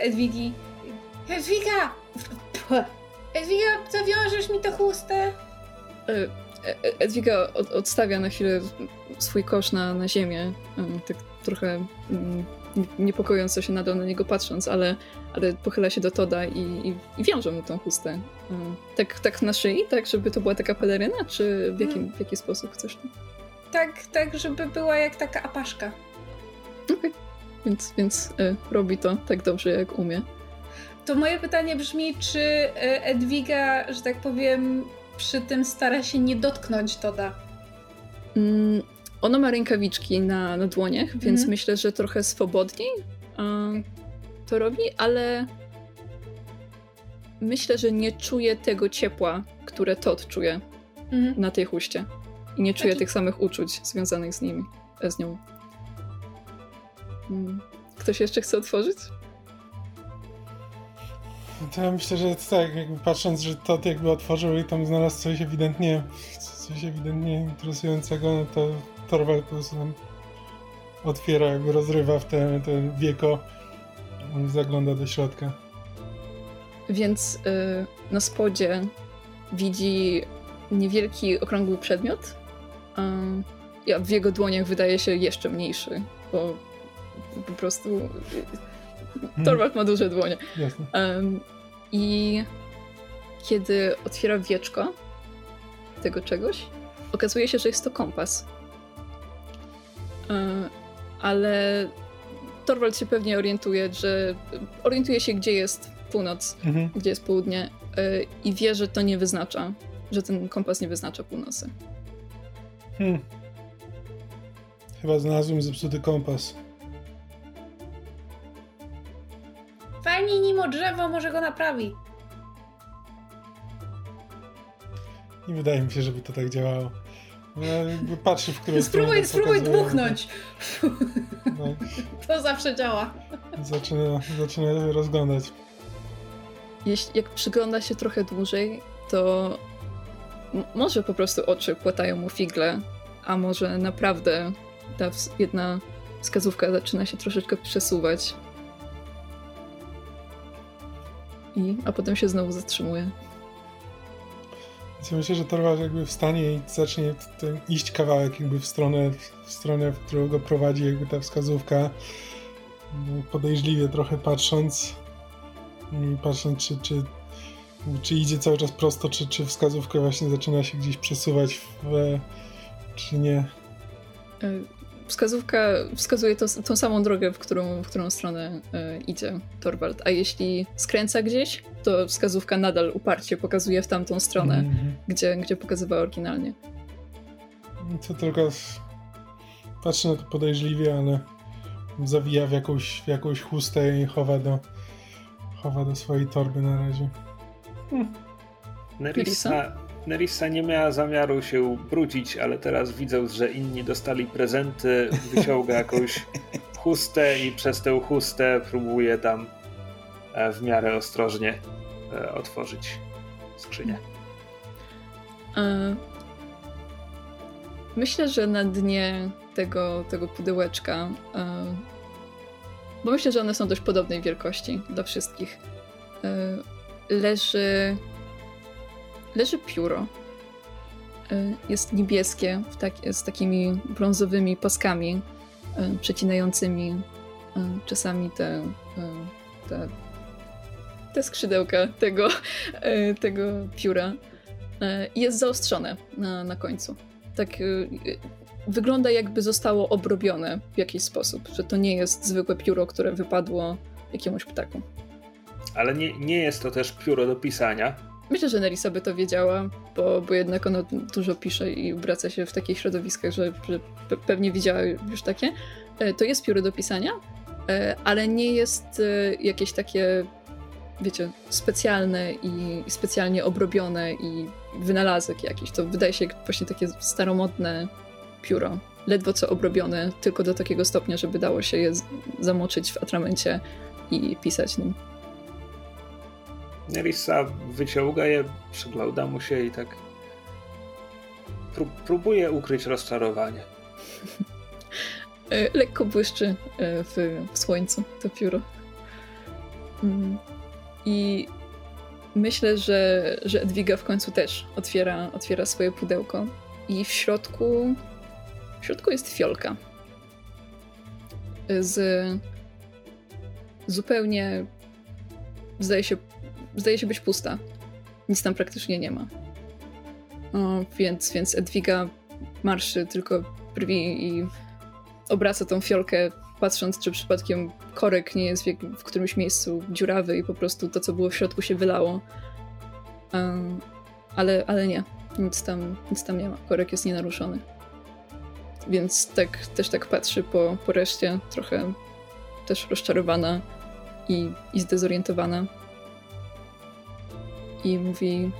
Edwigi. Edwiga! Edwiga, zawiążesz mi tę chustę? E, e, Edwiga od, odstawia na chwilę swój kosz na, na ziemię, tak trochę mm, niepokojąco się nadal na niego patrząc, ale, ale pochyla się do Toda i, i, i wiąże mu tą chustę. Tak, tak na szyi, tak, żeby to była taka peleryna, czy w, jakim, w jaki sposób chcesz to? Tak, tak, żeby była jak taka apaszka. Okay. więc, więc y, robi to tak dobrze, jak umie. To moje pytanie brzmi, czy y, Edwiga, że tak powiem, przy tym stara się nie dotknąć Toda? Mm, ono ma rękawiczki na, na dłoniach, mhm. więc myślę, że trochę swobodniej to robi, ale myślę, że nie czuje tego ciepła, które Todd czuje mhm. na tej huście. I nie czuje tych samych uczuć związanych z nimi, e, z nią. Hmm. Ktoś jeszcze chce otworzyć? to ja myślę, że tak, jakby patrząc, że to jakby otworzył i tam znalazł coś ewidentnie, coś ewidentnie interesującego, no to Torwald po prostu tam otwiera, jakby rozrywa w ten, ten wieko, zagląda do środka. Więc y, na spodzie widzi niewielki, okrągły przedmiot, a w jego dłoniach wydaje się jeszcze mniejszy, bo po prostu hmm. Torwald ma duże dłonie. Jasne. I kiedy otwiera wieczko tego czegoś, okazuje się, że jest to kompas. E, ale Torwald się pewnie orientuje, że orientuje się, gdzie jest północ, mhm. gdzie jest południe e, i wie, że to nie wyznacza, że ten kompas nie wyznacza północy. Hmm. Chyba znalazłem zepsuty kompas. Fajnie nim o drzewo, może go naprawi. Nie wydaje mi się, żeby to tak działało. Ja patrzy w którą Spróbuj, spróbuj dmuchnąć. No. [laughs] To zawsze działa. Zaczyna, zaczyna rozglądać. Jeśli, jak przygląda się trochę dłużej, to może po prostu oczy płatają mu figle, a może naprawdę ta jedna wskazówka zaczyna się troszeczkę przesuwać. I, a potem się znowu zatrzymuje. Ja myślę, że Torwald jakby wstanie i zacznie iść kawałek jakby w stronę, w stronę, w którą go prowadzi jakby ta wskazówka. Podejrzliwie trochę patrząc i patrząc, czy, czy, czy idzie cały czas prosto, czy, czy wskazówka właśnie zaczyna się gdzieś przesuwać, w, czy nie. E, wskazówka wskazuje to, tą samą drogę, w którą, w którą stronę y, idzie Torwald. A jeśli skręca gdzieś, to wskazówka nadal uparcie pokazuje w tamtą stronę, mm -hmm. gdzie, gdzie pokazywała oryginalnie. To tylko patrzy na to podejrzliwie, ale zawija w jakąś, w jakąś chustę i chowa do, chowa do swojej torby na razie. Hmm. Nerissa, Nerissa nie miała zamiaru się brudzić, ale teraz widząc, że inni dostali prezenty, wyciąga jakąś chustę i przez tę chustę próbuje tam e, w miarę ostrożnie e, otworzyć skrzynię. E, myślę, że na dnie tego, tego pudełeczka, bo myślę, że one są dość podobnej wielkości dla wszystkich, leży leży pióro. E, jest niebieskie, tak, z takimi brązowymi paskami e, przecinającymi e, czasami te, te, te skrzydełka tego, tego pióra. I jest zaostrzone na, na końcu. Tak wygląda jakby zostało obrobione w jakiś sposób, że to nie jest zwykłe pióro, które wypadło jakiemuś ptaku. Ale nie, nie jest to też pióro do pisania, Myślę, że Nerissa by to wiedziała, bo, bo jednak ona dużo pisze i obraca się w takich środowiskach, że, że pewnie widziała już takie. E, to jest pióro do pisania, e, ale nie jest e, jakieś takie, wiecie, specjalne i specjalnie obrobione i wynalazek jakiś. To wydaje się właśnie takie staromodne pióro. Ledwo co obrobione, tylko do takiego stopnia, żeby dało się je zamoczyć w atramencie i pisać nim. Nerissa wyciąga je, przygląda mu się i tak pró próbuje ukryć rozczarowanie. [laughs] E, lekko błyszczy e, w, w słońcu to pióro. Mm. I myślę, że, że Edwiga w końcu też otwiera, otwiera swoje pudełko i w środku w środku jest fiolka z zupełnie zdaje się zdaje się być pusta. Nic tam praktycznie nie ma. O, więc, więc Edwiga marszy tylko brwi i obraca tą fiolkę, patrząc, czy przypadkiem korek nie jest w, w którymś miejscu dziurawy i po prostu to, co było w środku, się wylało. Um, ale, ale nie. Nic tam, nic tam nie ma. Korek jest nienaruszony. Więc tak, też tak patrzy po, po reszcie, trochę też rozczarowana i, i zdezorientowana i mówi: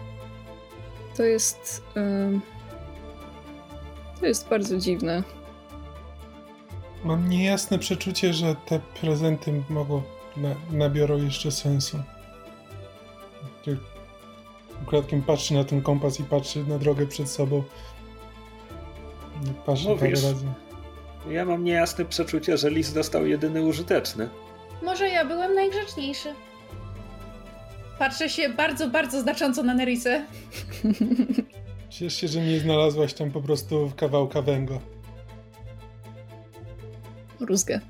To jest. to jest bardzo dziwne. Mam niejasne przeczucie, że te prezenty mogą na, nabiorą jeszcze sensu. ukradkiem patrzy na ten kompas i patrzy na drogę przed sobą. Patrzy parę razy. Ja mam niejasne przeczucie, że list dostał jedyny użyteczny. Może ja byłem najgrzeczniejszy. Patrzę się bardzo, bardzo znacząco na Nerisę. Ciesz się, że nie znalazłaś tam po prostu kawałka węgla. Rózgę.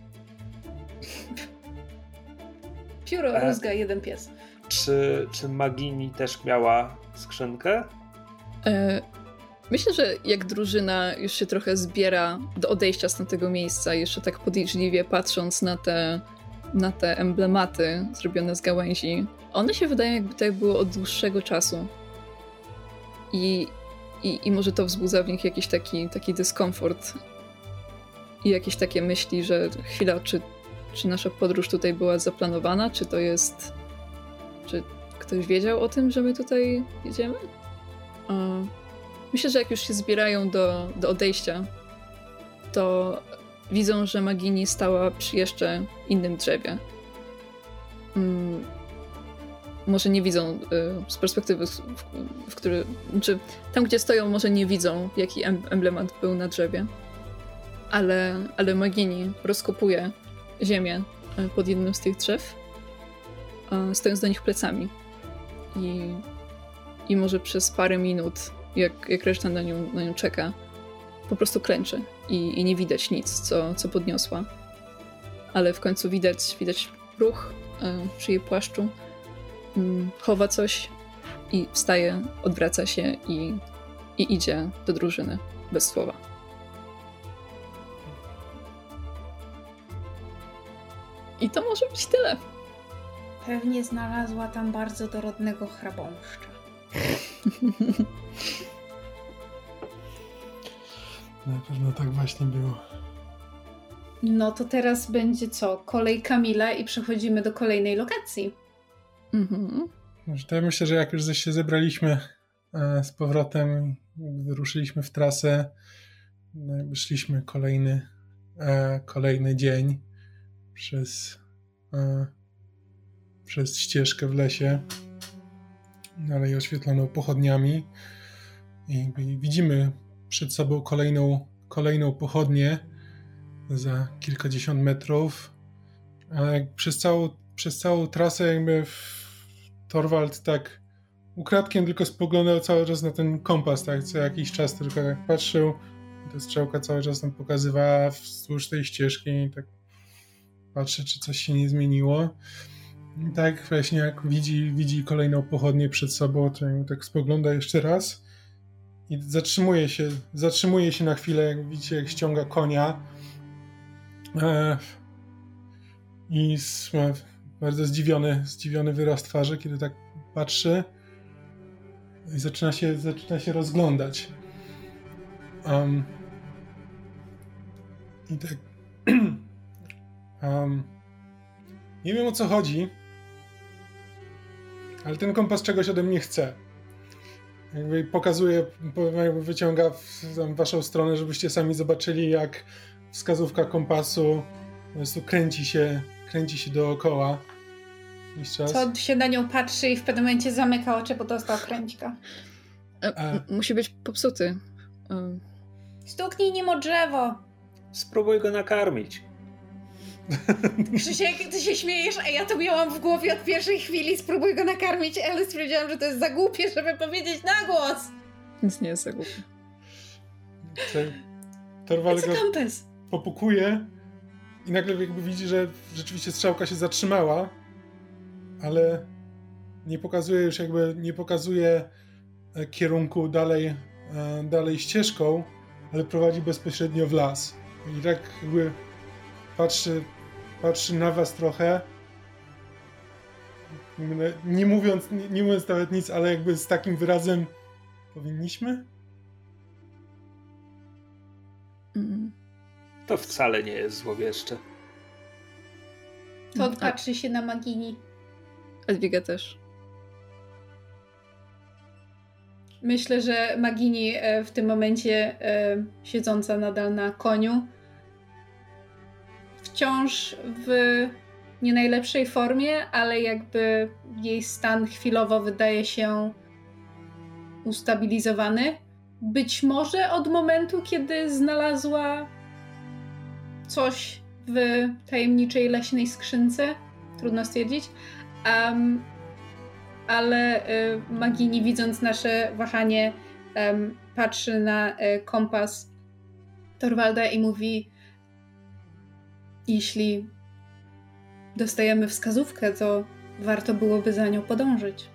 Pióro, e, rózga, jeden pies. Czy, czy Magini też miała skrzynkę? E, myślę, że jak drużyna już się trochę zbiera do odejścia z tamtego miejsca, jeszcze tak podejrzliwie patrząc na te, na te emblematy zrobione z gałęzi, one się wydają jakby tak było od dłuższego czasu. I, i, i może to wzbudza w nich jakiś taki, taki dyskomfort i jakieś takie myśli, że chwila, czy, czy nasza podróż tutaj była zaplanowana, czy to jest. Czy ktoś wiedział o tym, że my tutaj jedziemy? Myślę, że jak już się zbierają do, do odejścia, to widzą, że Magini stała przy jeszcze innym drzewie. Mm, może nie widzą y, z perspektywy, w, w który, czy tam, gdzie stoją, może nie widzą, jaki emblemat był na drzewie. Ale, ale Magini rozkopuje ziemię y, pod jednym z tych drzew, stojąc do nich plecami. I, i może przez parę minut, jak, jak reszta na nią, na nią czeka, po prostu klęczy i, i nie widać nic, co, co podniosła. Ale w końcu widać, widać ruch y, przy jej płaszczu Mm, chowa coś i wstaje, odwraca się i, i idzie do drużyny bez słowa. I to może być tyle. Pewnie znalazła tam bardzo dorodnego chrabąszcza. [laughs] Na pewno tak właśnie było. No to teraz będzie co? Kolej Kamila i przechodzimy do kolejnej lokacji. Mhm. To ja myślę, że jak już się zebraliśmy e, z powrotem, wyruszyliśmy w trasę, no szliśmy kolejny, e, kolejny dzień przez, e, przez ścieżkę w lesie, dalej oświetloną pochodniami i widzimy przed sobą kolejną, kolejną pochodnię za kilkadziesiąt metrów, ale przez całą, przez całą trasę jakby Torwald tak ukradkiem tylko spoglądał cały czas na ten kompas, tak, co jakiś czas tylko tak patrzył. Ta strzałka cały czas tam pokazywała wzdłuż tej ścieżki i tak patrzy, czy coś się nie zmieniło. I tak właśnie jak widzi, widzi kolejną pochodnię przed sobą, to tak spogląda jeszcze raz i zatrzymuje się, zatrzymuje się na chwilę, jak widzicie, jak ściąga konia. E, I bardzo zdziwiony, zdziwiony wyraz twarzy, kiedy tak patrzy i zaczyna się, zaczyna się rozglądać. Um, I tak. [clears throat] um, nie wiem o co chodzi, ale ten kompas czegoś ode mnie chce. Jakby pokazuje, jakby wyciąga w waszą stronę, żebyście sami zobaczyli, jak wskazówka kompasu po prostu kręci się, kręci się dookoła. Co się na nią patrzy i w pewnym momencie zamyka oczy, bo dostał kręćka. E, musi być popsuty. E. Stuknij nim o drzewo. Spróbuj go nakarmić. Krzysiek, ty się śmiejesz, a ja to miałam w głowie od pierwszej chwili. Spróbuj go nakarmić, ale stwierdziłam, że to jest za głupie, żeby powiedzieć na głos. Nic nie jest za głupie. Torwal go popukuje i nagle jakby widzi, że rzeczywiście strzałka się zatrzymała ale nie pokazuje już jakby, nie pokazuje e, kierunku dalej, e, dalej ścieżką, ale prowadzi bezpośrednio w las. I tak jakby patrzy, patrzy na was trochę, nie mówiąc, nie, nie mówiąc nawet nic, ale jakby z takim wyrazem powinniśmy? Mm. To wcale nie jest złowieszcze. To patrzy się na Magini. Edwiga też. Myślę, że Magini e, w tym momencie e, siedząca nadal na koniu wciąż w nie najlepszej formie, ale jakby jej stan chwilowo wydaje się ustabilizowany. Być może od momentu, kiedy znalazła coś w tajemniczej leśnej skrzynce. Trudno stwierdzić. Um, ale y, Magini, widząc nasze wahanie, patrzy na y, kompas Torwalda i mówi: Jeśli dostajemy wskazówkę, to warto byłoby za nią podążyć.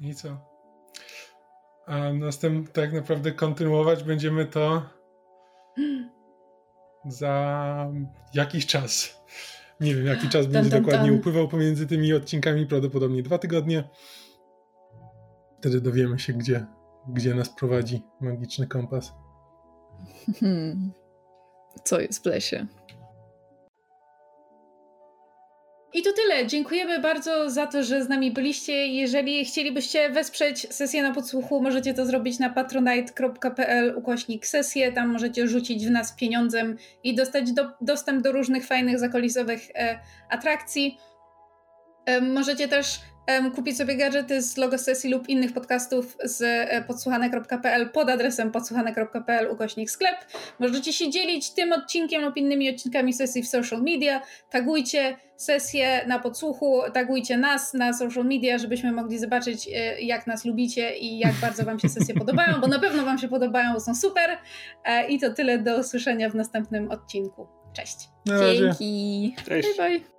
I co? A następnie tak naprawdę kontynuować będziemy to za jakiś czas. Nie wiem, jaki czas będzie dokładnie upływał pomiędzy tymi odcinkami, prawdopodobnie dwa tygodnie. Wtedy dowiemy się, gdzie, gdzie nas prowadzi magiczny kompas. Hmm. Co jest w lesie? I to tyle. Dziękujemy bardzo za to, że z nami byliście. Jeżeli chcielibyście wesprzeć sesję na podsłuchu, możecie to zrobić na patronite.pl ukośnik sesję. Tam możecie rzucić w nas pieniądzem i dostać do, dostęp do różnych fajnych, zakolisowych e, atrakcji. E, możecie też kupić sobie gadżety z logo sesji lub innych podcastów z e, podsłuchane.pl pod adresem podsłuchane.pl ukośnik sklep. Możecie się dzielić tym odcinkiem lub innymi odcinkami sesji w social media. Tagujcie sesję na podsłuchu, tagujcie nas na social media, żebyśmy mogli zobaczyć e, jak nas lubicie i jak bardzo wam się [laughs] sesje podobają, bo na pewno wam się podobają, są super. E, I to tyle do usłyszenia w następnym odcinku. Cześć. Dzięki. Cześć. Bye bye.